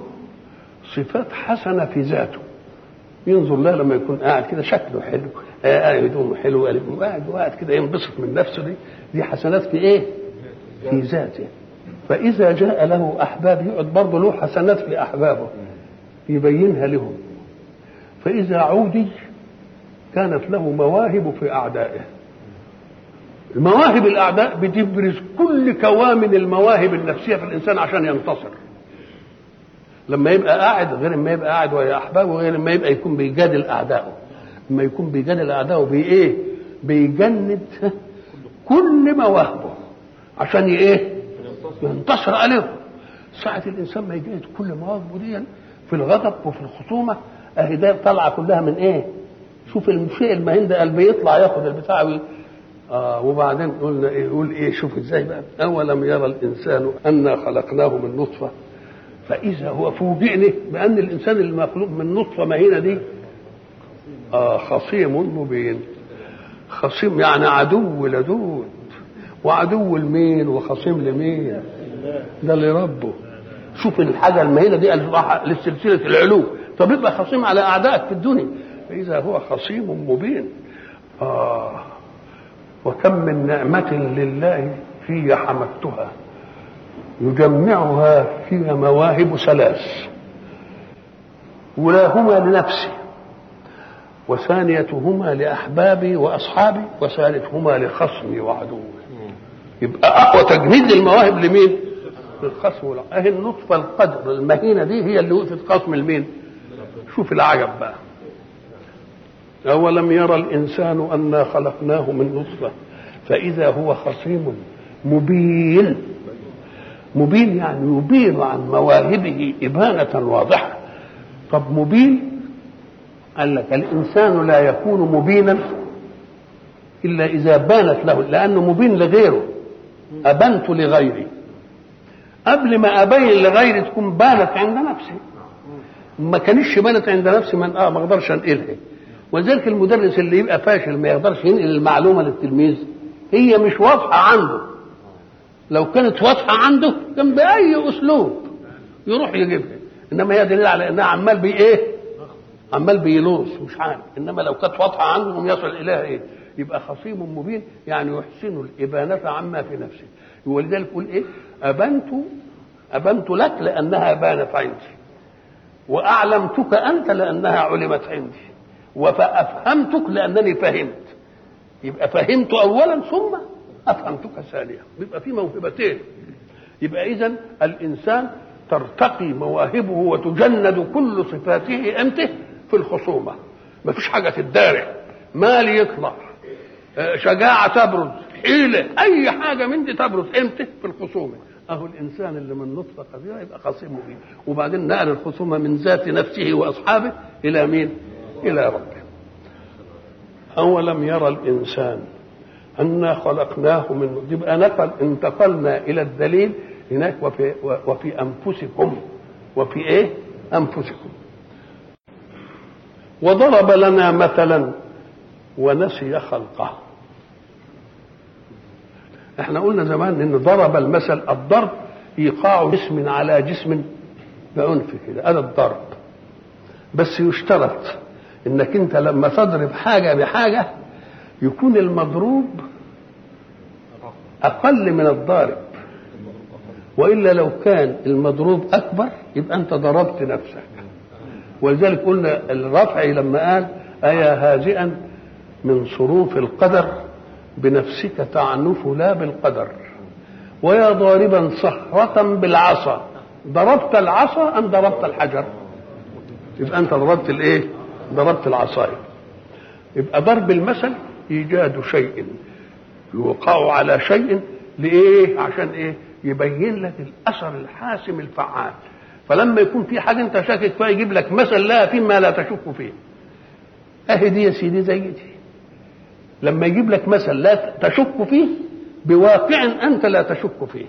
صفات حسنة في ذاته. ينظر لها لما يكون قاعد كده شكله حلو. قاعد هدومه حلو قاعد وقاعد كده ينبسط من نفسه. دي دي حسنات في إيه؟ في ذاته. فإذا جاء له أحباب يقعد برضه له حسنات في أحبابه يبينها لهم. فإذا عودي كانت له مواهب في أعدائه. المواهب الأعداء بتبرز كل كوامن المواهب النفسية في الإنسان عشان ينتصر. لما يبقى قاعد غير ما يبقى قاعد ويا أحبابه غير ما يبقى يكون بيجادل أعدائه. لما يكون بيجادل أعدائه بي إيه؟ بيجند كل مواهبه عشان إيه؟ ينتصر عليهم ساعة الإنسان ما يجد كل مواهبه دي في الغضب وفي الخصومة أهي ده طالعة كلها من إيه؟ شوف الشيء المهين ده قلبه يطلع ياخد البتاع. آه وبعدين قلنا إيه يقول إيه شوف إزاي بقى أولم يرى الإنسان أنا خلقناه من نطفة فإذا هو فوجئني بأن الإنسان المخلوق من نطفة مهينة دي آه خصيم مبين. خصيم يعني عدو لدود وعدو لمين وخصيم لمين ده لربه شوف الحاجة المهينه دي لسلسلة العلو طب يبقى خصيم على أعدائك في الدنيا. فاذا هو خصيم مبين. آه وكم من نعمة لله في حمدتها. يجمعها في مواهب ثلاث. أولاهما لنفسي وثانيتهما لأحبابي وأصحابي وثالثهما لخصمي وعدوي. يبقى أقوى تجنيد للمواهب لمين؟ للخصم. أهي النطفة القدر. المهينة دي هي اللي وقفت خصم لمين؟ شوف العجب بقى. أولم يرى الإنسان أنا خلقناه من نطفة؟ فإذا هو خصيم مبين. مبين يعني يبين عن مواهبه إبانة واضحة. طب مبين؟ قال لك الإنسان لا يكون مبينا إلا إذا بانت له لأنه مبين لغيره. أبنت لغيري. قبل ما أبين لغيري تكون بانت عند نفسي. ما كانش بانت عند نفسي من آه ما أقدرش أنقلها. ولذلك المدرس اللي يبقى فاشل ما يقدرش ينقل المعلومة للتلميذ هي مش واضحة عنده. لو كانت واضحة عنده كان بأي أسلوب يروح يجيبها. إنما هي دليل على إنها عمال بي إيه عمال بيلوص مش عارف. إنما لو كانت واضحة عنده يصل إليها إيه؟ يبقى خصيم مبين يعني يحسن الإبانة عما في نفسه. ولذلك يقول إيه؟ أبنت أبنت لك لأنها بانت عندي. وأعلمتك أنت لأنها علمت عندي. وفأفهمتك لأنني فهمت. يبقى فهمت اولا ثم أفهمتك ثانيا. يبقى في موهبتين. يبقى اذا الإنسان ترتقي مواهبه وتجند كل صفاته إمتى في الخصومة. ما فيش حاجة تدارع مال يطلع شجاعة تبرز. حيلة. أي حاجة من دي تبرز. إمتى؟ في الخصومة. أهو الإنسان اللي من نطفة قديره يبقى خصيم مبين وبعدين نقل الخصومة من ذات نفسه وأصحابه إلى مين؟ إلى ربه. أولم يرى الإنسان أنا خلقناه من يبقى نقل انتقلنا إلى الدليل هناك وفي وفي أنفسكم. وفي إيه؟ أنفسكم. وضرب لنا مثلا ونسي خلقه. إحنا قلنا زمان إن ضرب المثل الضرب إيقاع جسم على جسم بعنف كده هذا الضرب. بس يشترط إنك أنت لما تضرب حاجة بحاجة يكون المضروب أقل من الضارب. وإلا لو كان المضروب أكبر يبقى أنت ضربت نفسك. ولذلك قلنا الرفعي لما قال أيا هازئا من صروف القدر بنفسك تعنف لا بالقدر ويا ضاربا صخرة بالعصا ضربت العصا أم ضربت الحجر؟ يبقى أنت ضربت الإيه؟ ضربت العصاية يبقى ضرب المثل إيجاد شيء يوقع على شيء لإيه؟ عشان إيه؟ يبين لك الأثر الحاسم الفعال. فلما يكون في حاجة أنت شاكك فيها يجيب لك مثل لا فيما لا تشك فيه. أهي دي يا سيدي زي دي لما يجيب لك مثل لا تشك فيه بواقع أنت لا تشك فيه.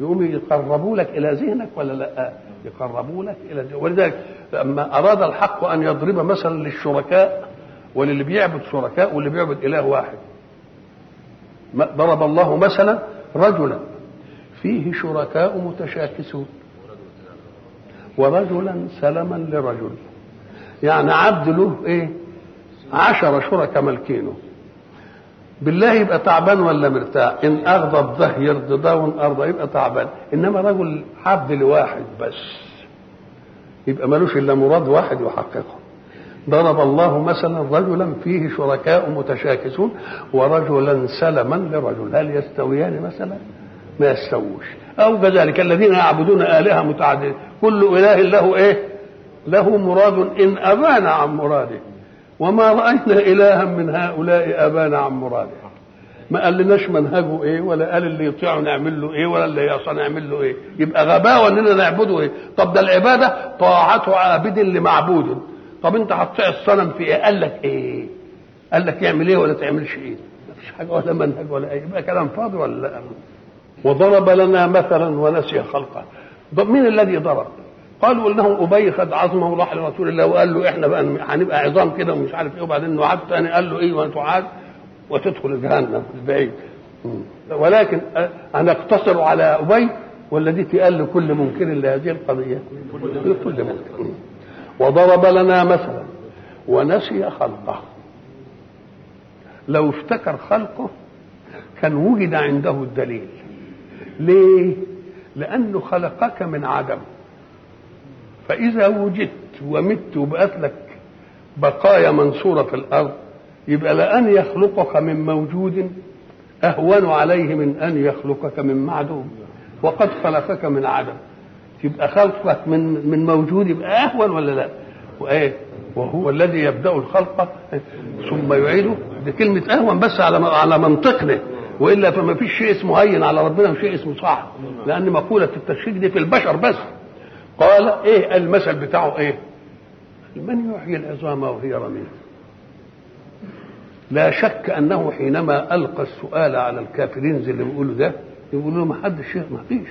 يقوم يقربوا لك إلى ذهنك ولا لا؟ يقربوا لك إلى ذهنك. ولذلك لما أراد الحق أن يضرب مثلا للشركاء وللي بيعبد شركاء واللي بيعبد إله واحد. ضرب الله مثلا رجلا. فيه شركاء متشاكسون. ورجلا سلما لرجل. يعني عبد له إيه؟ عشر شركاء ملكينه. بالله يبقى تعبان ولا مرتاح؟ إن أغضب ده يرضي ده وإن أرضى يبقى تعبان. إنما رجل عبد لواحد بس. يبقى ملوش إلا مراد واحد يحققه. ضرب الله مثلا رجلا فيه شركاء متشاكسون ورجلا سلما لرجل. هل يستويان مثلا؟ ما يستووش. أو كذلك الذين يعبدون آلهة متعددة. كل إله له إيه؟ له مراد إن أبان عن مراده. وما رأينا إلها من هؤلاء ابانا عن مراده. ما قال لناش منهجه إيه؟ ولا قال اللي يطيعه نعمل له إيه؟ ولا اللي يعصى نعمل له إيه؟ يبقى غباوه إننا نعبده إيه؟ طب ده العبادة طاعة عابد لمعبود. طب أنت هتطيع الصنم في إيه؟ قال لك إيه؟ قال لك يعمل إيه ولا تعملش إيه؟ مفيش حاجة ولا منهج ولا إيه يبقى كلام فاضي ولا لا؟ وضرب لنا مثلا ونسي خلقه مين الذي ضرب؟ قالوا إنه أبي خد عظمه وراح لرسول الله وقال له إحنا بقى هنبقى عظام كده ومش عارف إيه وبعدين نعاد تاني. قال له إيه وتعاد وتدخل جهنم البعيد ولكن هنقتصر على أبي والذي تقال لكل منكر لهذه القضية. لكل منكر. وضرب لنا مثلا ونسي خلقه. لو افتكر خلقه كان وجد عنده الدليل. ليه؟ لأنه خلقك من عدم. فإذا وجدت ومت وبقت لك بقايا منصورة في الأرض يبقى لأن يخلقك من موجود أهون عليه من أن يخلقك من معدوم. وقد خلقك من عدم. يبقى خلقك من من موجود يبقى أهون ولا لا؟ وإيه؟ وهو الذي يبدأ الخلق ثم يعيده. دي كلمة أهون بس على على منطقنا. وإلا فما فيش شيء اسمه هين على ربنا وشيء اسمه صعب لأن مقولة التشريك دي في البشر بس. قال إيه المثل بتاعه إيه؟ من يحيي العظام وهي رميم؟ لا شك أنه حينما ألقى السؤال على الكافرين زي اللي بيقولوا ده يقولوا له ما حدش ما فيش.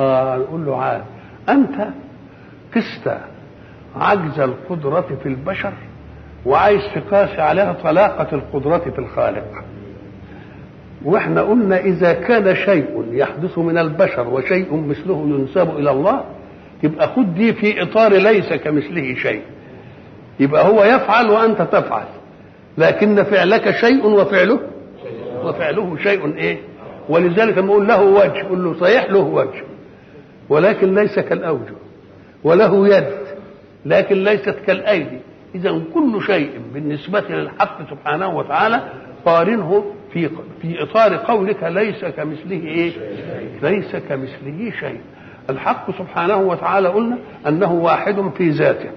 آه نقول له عاد. أنت قست عجز القدرة في البشر وعايز تقاس عليها طلاقة القدرة في الخالق. وإحنا قلنا إذا كان شيء يحدث من البشر وشيء مثله ينسب إلى الله يبقى خد دي في إطار ليس كمثله شيء. يبقى هو يفعل وأنت تفعل. لكن فعلك شيء وفعله وفعله شيء إيه؟ ولذلك أقول له وجه قل له صحيح له وجه. ولكن ليس كالاوجه وله يد لكن ليست كالأيدي. اذا كل شيء بالنسبة للحق سبحانه وتعالى قارنه في في إطار قولك ليس كمثله إيه؟ ليس كمثله شيء. الحق سبحانه وتعالى قلنا أنه واحد في ذاته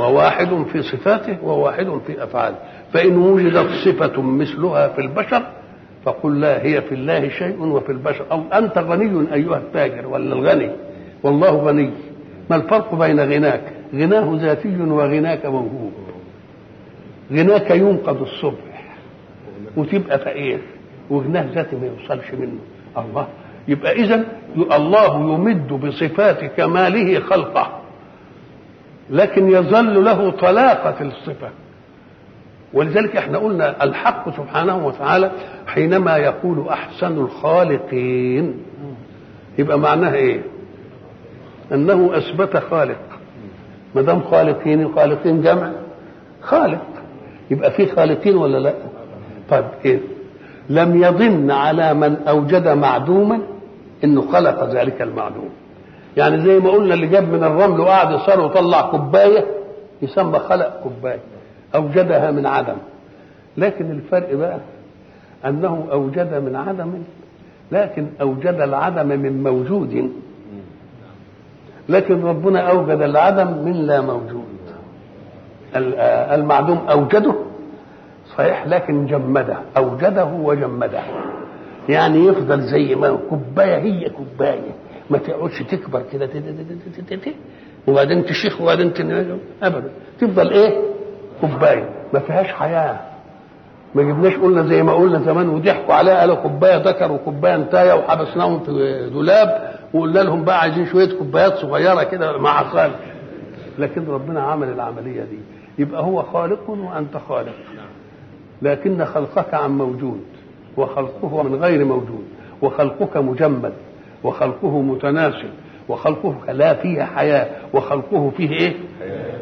وواحد في صفاته وواحد في أفعاله. فإن وجدت صفة مثلها في البشر فقل لا هي في الله شيء وفي البشر. أو أنت غني أيها التاجر ولا الغني؟ والله غني. ما الفرق بين غناك؟ غناه ذاتي وغناك موهوب. غناك ينقض الصبح. وتبقى فقير وغناه ذاتي ما يوصلش منه. الله. يبقى اذا الله يمد بصفات كماله خلقه. لكن يظل له طلاقة الصفة. ولذلك إحنا قلنا الحق سبحانه وتعالى حينما يقول أحسن ما دام خالقين الخالقين جمع. خالق. يبقى في خالقين ولا لا؟ طيب إيه لم يضن على من أوجد معدوما إنه خلق ذلك المعدوم. يعني زي ما قلنا اللي جاب من الرمل وقعد يصار وطلع كوباية يسمى خلق كوباية أوجدها من عدم. لكن الفرق بقى أنه أوجد من عدم لكن أوجد العدم من موجود. لكن ربنا أوجد العدم من لا موجود. المعدوم أوجده صحيح لكن جمده أوجده وجمده. يعني يفضل زي ما كوباية هي كوباية. ما تقعدش تكبر كده وبعدين تشيخ وبعدين تنجم ابدا. تفضل إيه؟ كوباية. ما فيهاش حياة. ما جبناش قلنا زي ما قلنا زمان وضحكوا عليها قالوا كوباية ذكر وكوبايه انتايه وحبسناهم في دولاب وقلنا لهم بقى عايزين شوية كوبايات صغيرة كده مع خالق لكن ربنا عمل العملية دي. يبقى هو خالق وأنت خالق. لكن خلقك عن موجود وخلقه من غير موجود وخلقك مجمد وخلقه متناسل وخلقه لا فيه حياة وخلقه فيه إيه؟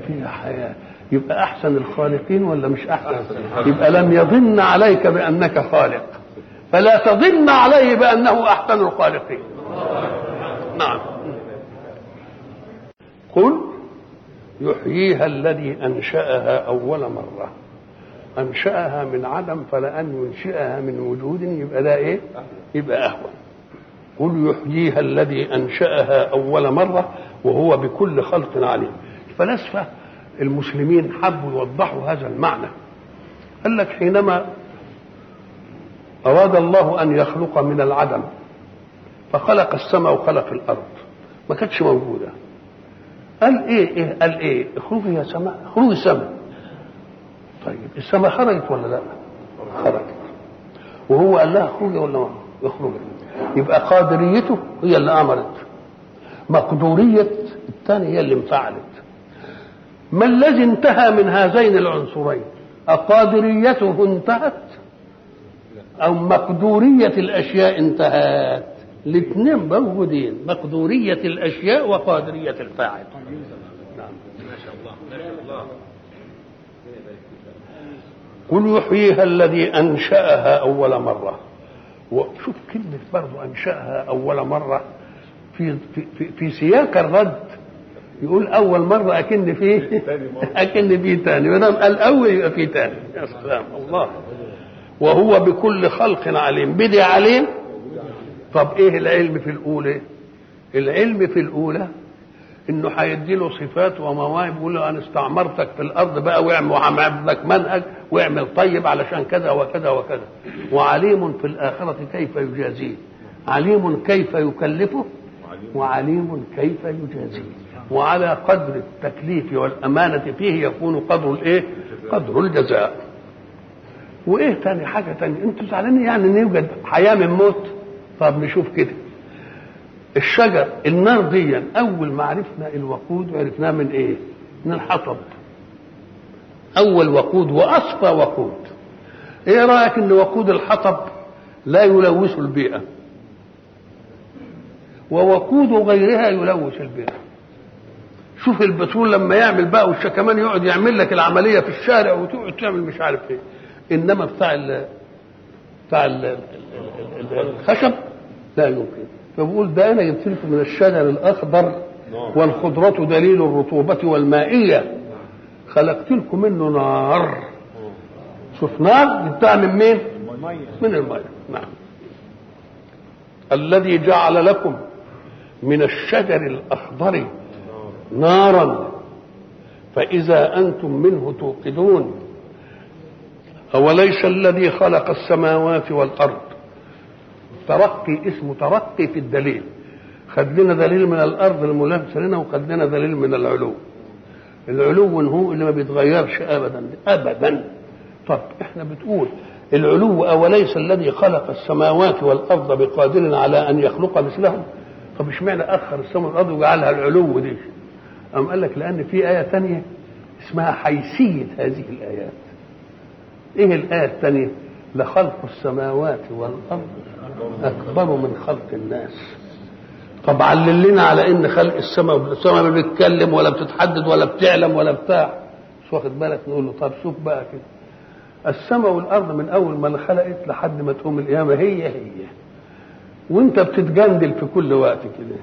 فيه حياة. يبقى أحسن الخالقين ولا مش أحسن؟ يبقى لم يظن عليك بأنك خالق. فلا تظن عليه بأنه أحسن الخالقين. نعم. قل يحييها الذي أنشأها أول مرة. أنشأها من عدم فلان ينشئها من وجود يبقى ده إيه؟ يبقى اهون قل يحييها الذي أنشأها أول مرة وهو بكل خلق عليم. الفلاسفة المسلمين حبوا يوضحوا هذا المعنى. قال لك حينما أراد الله أن يخلق من العدم فخلق السماء وخلق الأرض. ما كانتش موجودة. قال إيه إيه قال إيه اخرجي يا سماء اخرجي سماء طيب السماء خرجت ولا لا؟ خرجت. وهو قال لها اخرجي ولا ما؟ اخرجي يبقى قادريته هي اللي أمرت. مقدورية الثاني هي اللي انفعلت. ما الذي انتهى من هذين العنصرين؟ أقادريته انتهت؟ أو مقدورية الأشياء انتهت؟ الاثنين موجودين مقدورية الأشياء وقادرية الفاعل نعم. ما شاء الله ما شاء الله قل يحييها الذي أنشأها أول مرة. وشوف كلمة برضو أنشأها أول مرة. في, في, في, في سياق الرد يقول أول مرة أكن فيه *laughs* أكن فيه تاني. ما دام قال اول يبقى فيه تاني. يا سلام. الله. وهو بكل خلق عليم. بدي عليم؟ طب إيه العلم في الأولى؟ العلم في الأولى إنه هيدي له صفات ومواهب يقول له أنا استعمرتك في الأرض بقى واعمل وهعمل لك منهج واعمل طيب علشان كذا وكذا وكذا وعليم في الآخرة كيف يجازيه عليم كيف يكلفه وعليم كيف يجازيه وعلى قدر التكليف والأمانة فيه يكون قدر الإيه؟ قدر الجزاء. وإيه تاني حاجة تانية؟ أنتوا زعلانين يعني إن يوجد حياة من موت؟ طب نشوف كده. الشجر النار دي أول ما عرفنا الوقود عرفناه من إيه؟ من الحطب. أول وقود وأصفى وقود. إيه رأيك إن وقود الحطب لا يلوث البيئة؟ ووقود غيرها يلوث البيئة. شوف البترول لما يعمل بقى والش كمان يقعد يعمل لك العملية في الشارع وتقعد تعمل مش عارف إيه إنما بتاع بتاع ال الخشب لا يمكن فبقول ده أنا جبت لكم من الشجر الأخضر والخضرة دليل الرطوبة والمائية. خلقت لكم منه نار. شوف نار جبتها من مين؟ من المية. نعم. الذي جعل لكم من الشجر الأخضر نارا. فإذا أنتم منه توقدون. أوليس الذي خلق السماوات والأرض؟ ترقي اسمه ترقي في الدليل. خد لنا دليل من الأرض الملامسة لنا وخد لنا دليل من العلو. العلو هو اللي ما بيتغيرش أبدا أبدا. طب إحنا بتقول العلو أوليس الذي خلق السماوات والأرض بقادر على أن يخلق مثلهم؟ طب إشمعنى أخر السماء والأرض وجعلها العلو دي؟ أم قال لك لأن في آية تانية اسمها حيثية هذه الآيات. إيه الآية الثانية لخلق السماوات والأرض. أكبر من خلق الناس. طب علل لنا على إن خلق السماء السماء ما بتتكلم ولا بتتحدد ولا بتعلم ولا بتاع. مش واخد بالك؟ نقول له طب شوف بقى كده. السماء والأرض من أول ما انخلقت لحد ما تقوم القيامة هي هي. وأنت بتتجندل في كل وقت كده.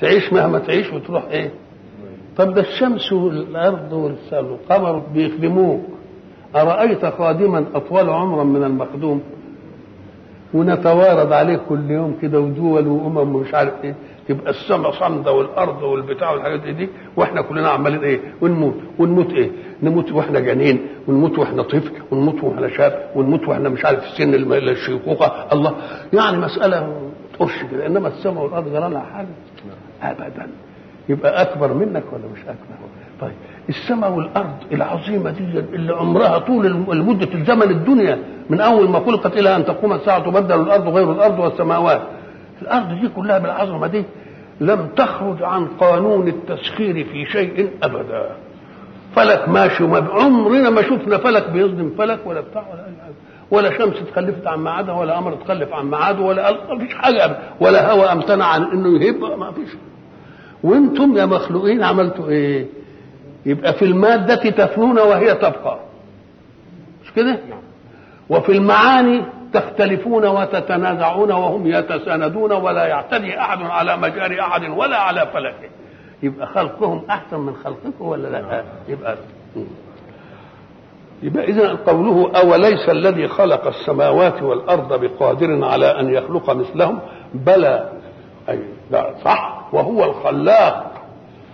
تعيش مهما تعيش وتروح إيه؟ طب ده الشمس والأرض والقمر بيخدموك. أرأيت خادما أطول عمرا من المخدوم؟ ونتوارد عليه كل يوم كده ودول وأمم ومش عارف إيه. تبقى السماء صامدة والأرض والبتاع والحاجات دي وإحنا كلنا عمالين إيه؟ ونموت. ونموت إيه؟ نموت وإحنا جنين ونموت وإحنا طفل ونموت وإحنا شاب ونموت وإحنا مش عارف سن الشيخوخة. الله. يعني مسألة تقش كده إنما السماء والأرض جرى لها حاجة ابدا. يبقى أكبر منك ولا مش أكبر؟ طيب. السماء والأرض العظيمة دي اللي عمرها طول المده الزمن الدنيا من أول ما خلقت إلى أن تقوم الساعة تبدل الأرض غير الأرض والسماوات. الأرض دي كلها بالعظمة دي لم تخرج عن قانون التسخير في شيء أبدا. فلك ماشي وما عمرنا ما شفنا فلك بيصدم فلك ولا بتاع ولا أي حاجة. ولا شمس اتخلفت عن ميعادها ولا قمر اتخلف عن ميعاده ولا ما فيش حاجة أبدا. ولا هواء أمتنع عن إنه يهب ما فيش. وأنتم يا مخلوقين عملتوا إيه؟ يبقى في المادة تفنون وهي تبقى. مش كده؟ وفي المعاني تختلفون وتتنازعون وهم يتساندون ولا يعتدي أحد على مجاري أحد ولا على فلكه. يبقى خلقهم أحسن من خلقكم ولا لا؟ يبقى يبقى اذا قوله أوليس الذي خلق السماوات والأرض بقادر على أن يخلق مثلهم؟ بلى. لا صح. وهو الخلاق.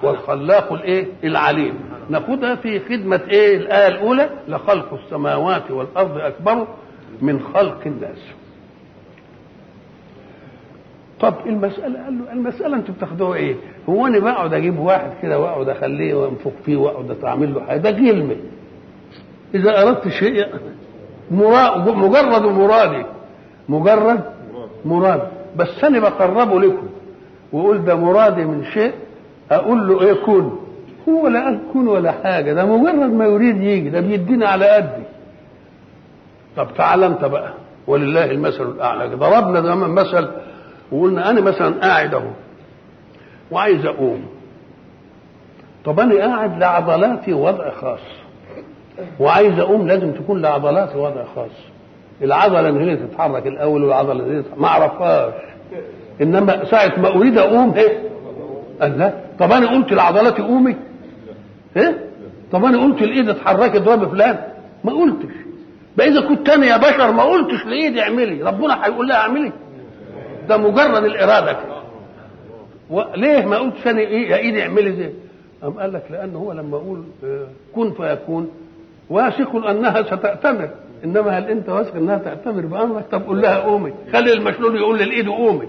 والخلاق الايه؟ العليم. ناخدها في خدمة إيه؟ الآية الأولى لخلق السماوات والأرض أكبر من خلق الناس. طب المسألة قال له المسألة أنتوا بتاخدوها إيه؟ هو أنا بقعد أجيب واحد كده وأقعد أخليه وأنفخ فيه وأقعد أعمل له حاجة؟ ده كلمة إذا أردت شيء مراد مجرد مرادي. مجرد مراد بس أنا بقربه لكم. وأقول ده مرادي من شيء أقول له إيه كن هو لا كن ولا حاجة ده مجرد ما يريد يجي ده بيدينا على قدي. طب تعال أنت بقى ولله المثل الأعلى. ضربنا زمان مثل وقلنا أنا مثلا قاعد أهو وعايز أقوم. طب أنا قاعد لعضلاتي وضع خاص. وعايز أقوم لازم تكون لعضلاتي وضع خاص. العضلة اللي هي تتحرك الأول والعضلة اللي ما أعرفهاش. إنما ساعة ما أريد أقوم إيه؟ قال لا. طب أنا قلت لعضلاتي قومي. إيه؟ طب أنا قلت الايد اتحركي اضربي فلان ما قلتش. بقى إذا كنت أنا يا بشر ما قلتش لإيدي اعملي. ربنا هيقول لها اعملي. ده مجرد الإرادة كده. وليه ما قلتش أنا إيه يا إيدي اعملي زي؟ قام قال لك لأن هو لما أقول كن فيكون واثق أنها ستأتمر. إنما هل أنت واثق أنها تأتمر بأمرك؟ طب قول لها قومي. خلي المشلول يقول للإيد قومي.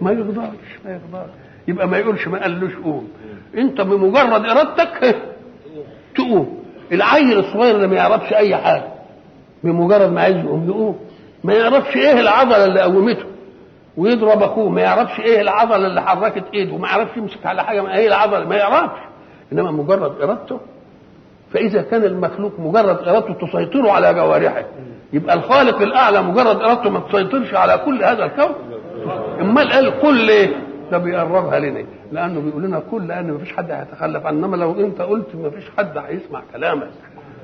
ما يقدرش ما يقدرش. يبقى ما يقولش ما قالوش قوم. انت بمجرد إرادتك تقوم. العيل الصغير اللي ما يعرفش أي حاجة بمجرد ما عايز يقوم يقوم. ما يعرفش إيه العضلة اللي قومته. ويضرب أخوه ما يعرفش إيه العضلة اللي حركت إيده وما يعرفش يمسك على حاجة ما إيه العضلة ما يعرفش. إنما مجرد إرادته فإذا كان المخلوق مجرد إرادته تسيطر على جوارحه. يبقى الخالق الأعلى مجرد إرادته ما تسيطرش على كل هذا الكون. أمال قال كل إيه؟ ده بيقربها لنا. لأنه بيقول لنا كل لأن فيش حد هيتخلف إنما لو أنت قلت ما فيش حد هيسمع كلامك.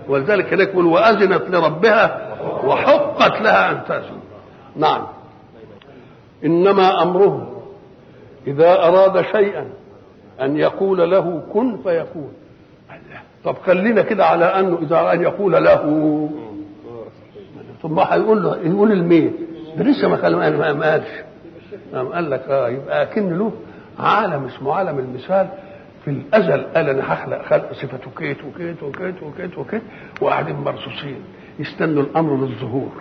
ولذلك هناك يقول وأذنت لربها وحقت لها أن تأذن. نعم. إنما أمره إذا أراد شيئا أن يقول له كن فيكون. طب خلينا كده على أنه إذا أن يقول له. ثم هيقول له يقول المين ده لسه ما قالش. قال لك آه يبقى أكن له عالم اسمه عالم المثال في الأزل. قال أنا هخلق خلق صفته كيت وكيت وكيت وكيت وكيت وقاعدين مرصوصين يستنوا الأمر للظهور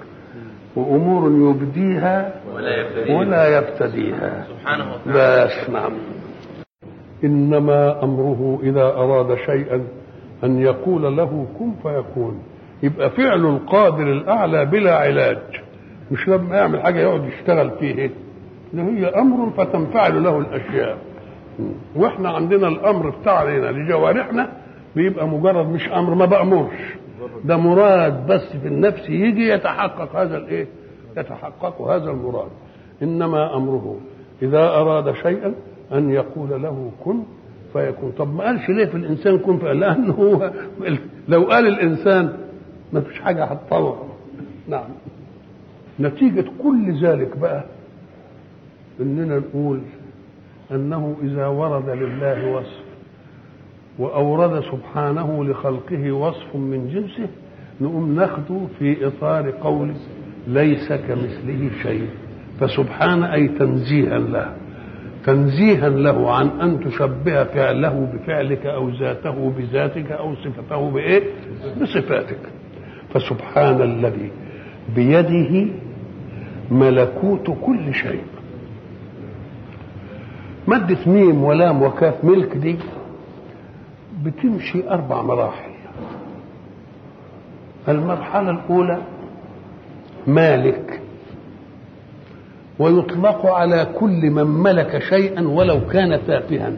وأمور يبديها ولا يبتديها. ولا يبتديها. سبحانه وتعالى. بس نعم. إنما أمره إذا أراد شيئا أن يقول له كن فيكون. يبقى فعل القادر الأعلى بلا علاج. مش لما يعمل حاجة يقعد يشتغل فيه. ده هي أمر فتنفعل له الأشياء. وإحنا عندنا الأمر بتاعنا لجوارحنا بيبقى مجرد مش أمر ما بأمرش. ده مراد بس في النفس يجي يتحقق هذا الإيه؟ يتحقق هذا المراد. إنما أمره إذا أراد شيئا أن يقول له كن فيكون. طب ما قالش ليه في الإنسان كن؟ فقال لأنه هو *laughs* لو قال الإنسان ما فيش حاجة هتطور نعم. نتيجة كل ذلك بقى إننا نقول أنه إذا ورد لله وصف وأورد سبحانه لخلقه وصف من جنسه نقوم ناخده في إطار قول ليس كمثله شيء. فسبحان أي تنزيها له. تنزيها له عن أن تشبه فعله بفعلك أو ذاته بذاتك أو صفته بإيه؟ بصفاتك. فسبحان الذي بيده ملكوت كل شيء. مادة ميم ولام وكاف ملك دي بتمشي أربع مراحل. المرحلة الأولى مالك ويطلق على كل من ملك شيئا ولو كان تافها.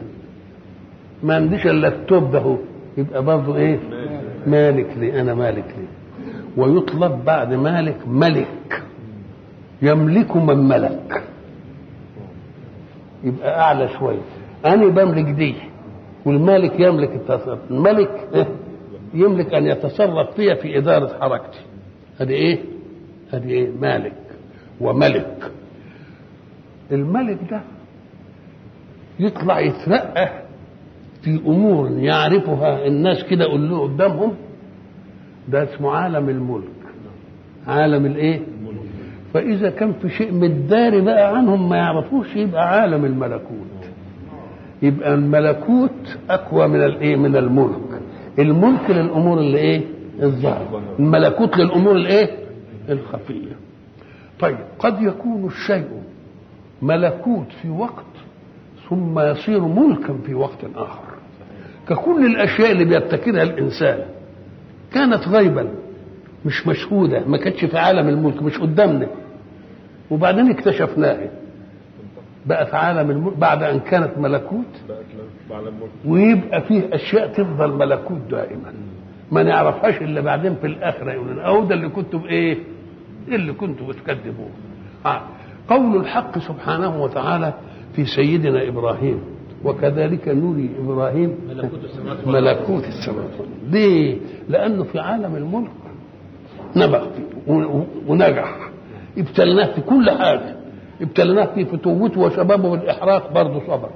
ما عنديش إلا التوب ده يبقى برضه إيه؟ مالك لي أنا مالك لي. ويطلق بعد مالك ملك يملك من ملك. يبقى أعلى شوية. أنا بملك دي والمالك يملك التصرف. الملك؟ يملك أن يتصرف فيها في إدارة حركتي. هذه إيه؟ هذه إيه؟ مالك وملك. الملك ده يطلع يترقى في أمور يعرفها الناس كده قدامهم. ده اسمه عالم الملك. عالم الإيه؟ فإذا كان في شيء متداري بقى عنهم ما يعرفوش يبقى عالم الملكوت. يبقى الملكوت أقوى من الايه من الملك. الملك للأمور اللي إيه؟ الظاهرة. الملكوت للأمور الايه الخفية. طيب قد يكون الشيء ملكوت في وقت ثم يصير ملكا في وقت آخر. ككل الأشياء اللي بيبتكرها الإنسان كانت غيبا. مش مشهودة ما كانتش في عالم الملك مش قدامنا. وبعدين اكتشفناها بقت عالم الملك بعد أن كانت ملكوت ويبقى فيه أشياء تفضل ملكوت دائما. ما نعرفهاش إلا بعدين في الآخرة يقولون أو ده اللي كنتم إيه اللي كنتم بتكذبوه؟ آه. قول الحق سبحانه وتعالى في سيدنا إبراهيم وكذلك نري إبراهيم ملكوت السماوات ملكوت السماوات ليه؟ لأنه في عالم الملك نبغ ونجح ابتلناه في كل حاجة. ابتلناه في فتوته وشبابه والإحراق برضه صبر.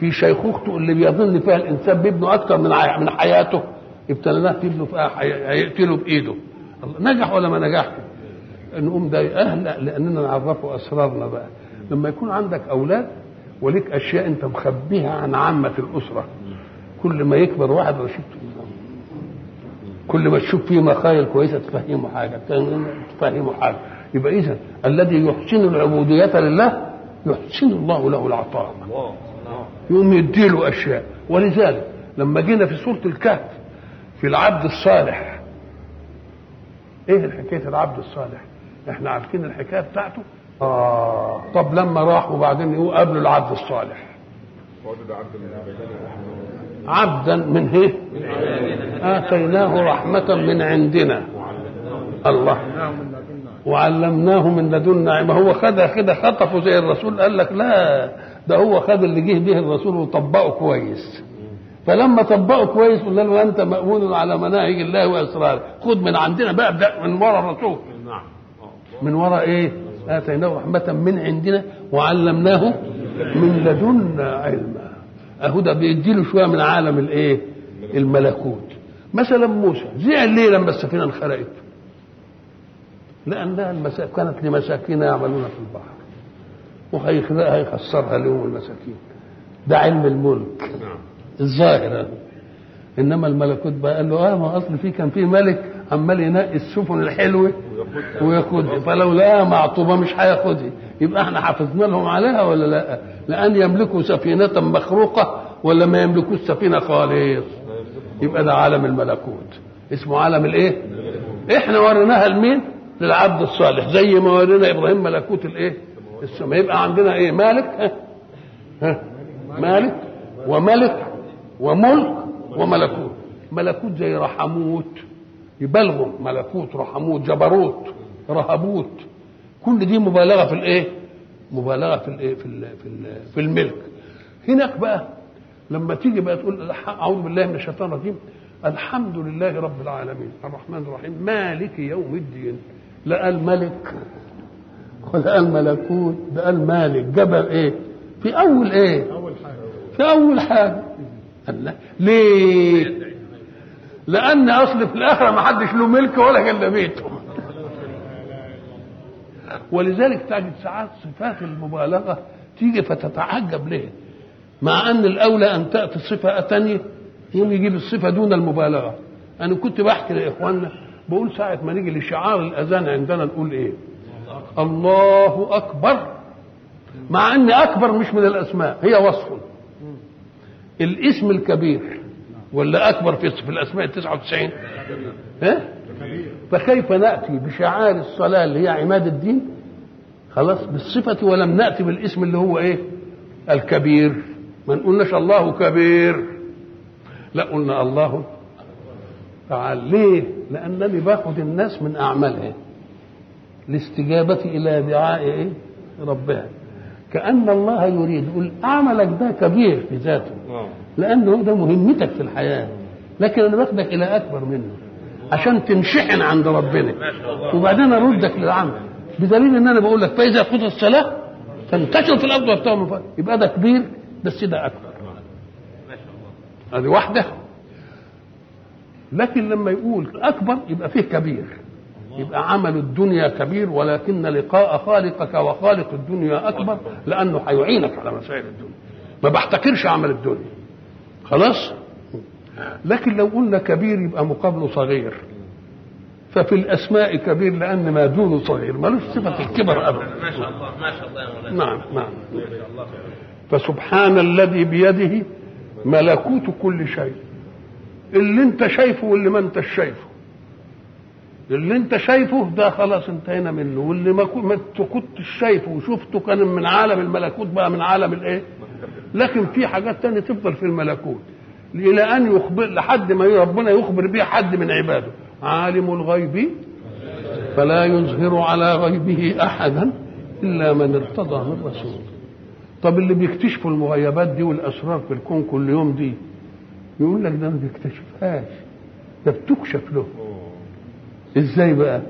في شيخوخته اللي بيظن فيها الإنسان بابنه أكثر من من حياته ابتلناه في ابنه فيها هيقتله بإيده. نجح ولا ما نجحش؟ نقوم ده أهل لأننا نعرفه أسرارنا بقى. لما يكون عندك أولاد وليك أشياء أنت مخبيها عن عامة الأسرة كل ما يكبر واحد رشيد. كل ما تشوف فيه مخايل كويسة تفهمه حاجة تفهمه حاجة. يبقى اذا الذي يحسن العبودية لله يحسن الله له العطاء. يقوم يديله أشياء. ولذلك لما جينا في سورة الكهف في العبد الصالح. إيه الحكاية العبد الصالح؟ إحنا عارفين الحكاية بتاعته؟ آه. طب لما راح وبعدين يقول قابلوا العبد الصالح. عبدا من إيه؟ آتيناه رحمة من عندنا. الله. وعلمناه من لدنا. ما هو خدها كده خطفه زي الرسول. قال لك لا ده هو خد اللي جه به الرسول وطبقه كويس. فلما طبقه كويس قلنا له أنت مأمون على مناهج الله وأسراره. خد من عندنا بقى ابدا من ورا الرسول. من وراء إيه؟ آتيناه رحمة من عندنا. وعلمناه من لدنا علما. اهو ده بيديله شوية من عالم الإيه؟ الملكوت. مثلا موسى. زعل ليه لما السفينة انخرقت؟ لأنها المسا... كانت لمساكين يعملون في البحر. هيخسرها لهم المساكين. ده علم الملك. نعم. الظاهر. إنما الملكوت بقى قال له آه ما أصل في كان في ملك عمال ينقي السفن الحلوة وياخدها فلو لقاها معطوبه مش هياخدها يبقى إحنا حافظنا لهم عليها ولا لا؟ لأن يملكوا سفينة مخروقة ولا ما يملكوش سفينة خالص يبقى ده عالم الملكوت اسمه عالم الايه؟ إحنا وريناها لمين؟ للعبد الصالح زي ما ورينا إبراهيم ملكوت الايه؟ السماء يبقى عندنا إيه؟ مالك ها؟ ها؟ مالك وملك وملك وملكوت ملكوت زي رحموت يبالغوا ملكوت رحموت جبروت رهبوت. كل دي مبالغة في الإيه؟ مبالغة في الإيه؟ في ال في, ال في الملك. هناك بقى لما تيجي بقى تقول أعوذ بالله من الشيطان الرجيم. الحمد لله رب العالمين. الرحمن الرحيم. مالك يوم الدين. لا قال ملك ولا قال ملكوت ده قال مالك جبل إيه؟ في أول إيه؟ أول حاجة. في أول حاجة. قال لا ليه؟ لأن أصل في الآخرة ما حدش له ملك ولا إلا بيته. ولذلك تجد ساعات صفات المبالغة تيجي فتتعجب ليه؟ مع أن الأولى أن تأتي صفة ثانية يوم يجيب الصفة دون المبالغة. أنا كنت بحكي لإخواننا بقول ساعة ما نيجي لشعار الأذان عندنا نقول إيه؟ الله أكبر. مع ان أكبر مش من الأسماء هي وصف. الاسم الكبير. ولا أكبر في في الأسماء ال 99 ها؟ فكيف نأتي بشعار الصلاة اللي هي عماد الدين؟ خلاص بالصفة ولم نأتي بالاسم اللي هو إيه؟ الكبير. ما نقولناش الله كبير. لا قلنا الله. تعال ليه؟ لأنني باخذ الناس من أعمالها. الاستجابه إلى دعاء إيه؟ ربها. كأن الله يريد. يقول عملك ده كبير في ذاته. لأنه ده مهمتك في الحياة. لكن أنا باخدك إلى أكبر منه. عشان تنشحن عند ربنا. وبعدين اردك للعمل. بدليل إن أنا بقول لك فإذا قضت الصلاة تنتشر في الأرض وابتغوا يبقى ده كبير بس ده أكبر. هذه واحدة. لكن لما يقول أكبر يبقى فيه كبير. يبقى عمل الدنيا كبير ولكن لقاء خالقك وخالق الدنيا أكبر لأنه هيعينك على مسائل الدنيا. ما بحتكرش عمل الدنيا. خلاص؟ لكن لو قلنا كبير يبقى مقابله صغير. ففي الأسماء كبير لأن ما دونه صغير ملوش صفة الكبر ابدا. ما شاء الله ما شاء الله يا مولانا. نعم نعم. فسبحان الذي بيده ملكوت كل شيء. اللي انت شايفه واللي ما انت شايفه. اللي انت شايفه ده خلاص انتهينا منه واللي ما كنتش شايفه وشفته كان من عالم الملكوت بقى من عالم الايه؟ لكن في حاجات تانية تفضل في الملكوت إلى أن يخبر لحد ما ربنا يخبر بها حد من عباده. عالم الغيب فلا يظهر على غيبه أحدا إلا من ارتضى من رسول. طب اللي بيكتشفوا المغيبات دي والأسرار في الكون كل يوم دي يقول لك ده ما بيكتشفهاش ده بتكشف له. إزاي بقى؟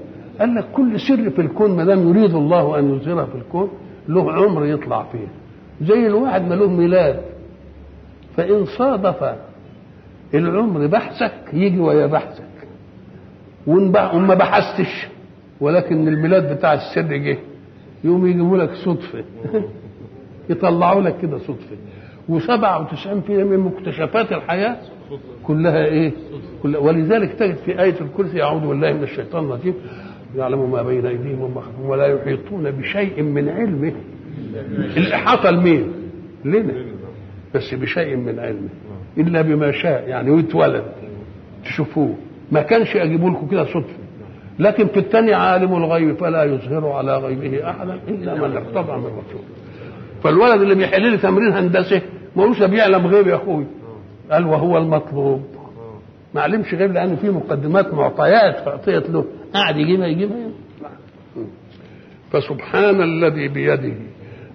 قال لك كل سر في الكون ما دام يريد الله أن يظهره في الكون له عمر يطلع فيه. زي الواحد ما له ميلاد. فإن صادف العمر بحثك يجي ويا بحثك. وما بحثتش ولكن الميلاد بتاع السر جه. يقوم يجيبوا لك صدفة. *laughs* يطلعوا لك كده صدفة. و97% من مكتشفات الحياة كلها إيه؟ كلها. ولذلك تجد في آية الكرسي أعوذ بالله من الشيطان الرجيم يعلم ما بين أيديهم وما خلفهم ولا يحيطون بشيء من علمه. الإحاطة لمين؟ لنا. بس بشيء من علمه. إلا بما شاء يعني ويتولد تشوفوه. ما كانش أجيبوا لكم كده صدفة. لكن في الثاني عالم الغيب فلا يظهر على غيبه أحدا إلا من ارتضى من رسول. فالولد اللي بيحل لي تمرين هندسة ما هوش بيعلم غيب يا أخوي. قال وهو المطلوب. ما علمش غير لأن في مقدمات معطيات فأعطيت له. قاعد يجيبها يجيبها فسبحان الذي بيده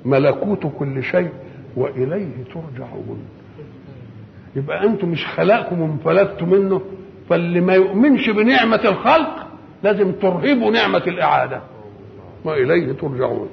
ملكوت كل شيء وإليه ترجعون. يبقى أنتم مش خلقكم وانفلتوا منه فاللي ما يؤمنش بنعمة الخلق لازم ترهبوا نعمة الإعادة. وإليه ترجعون.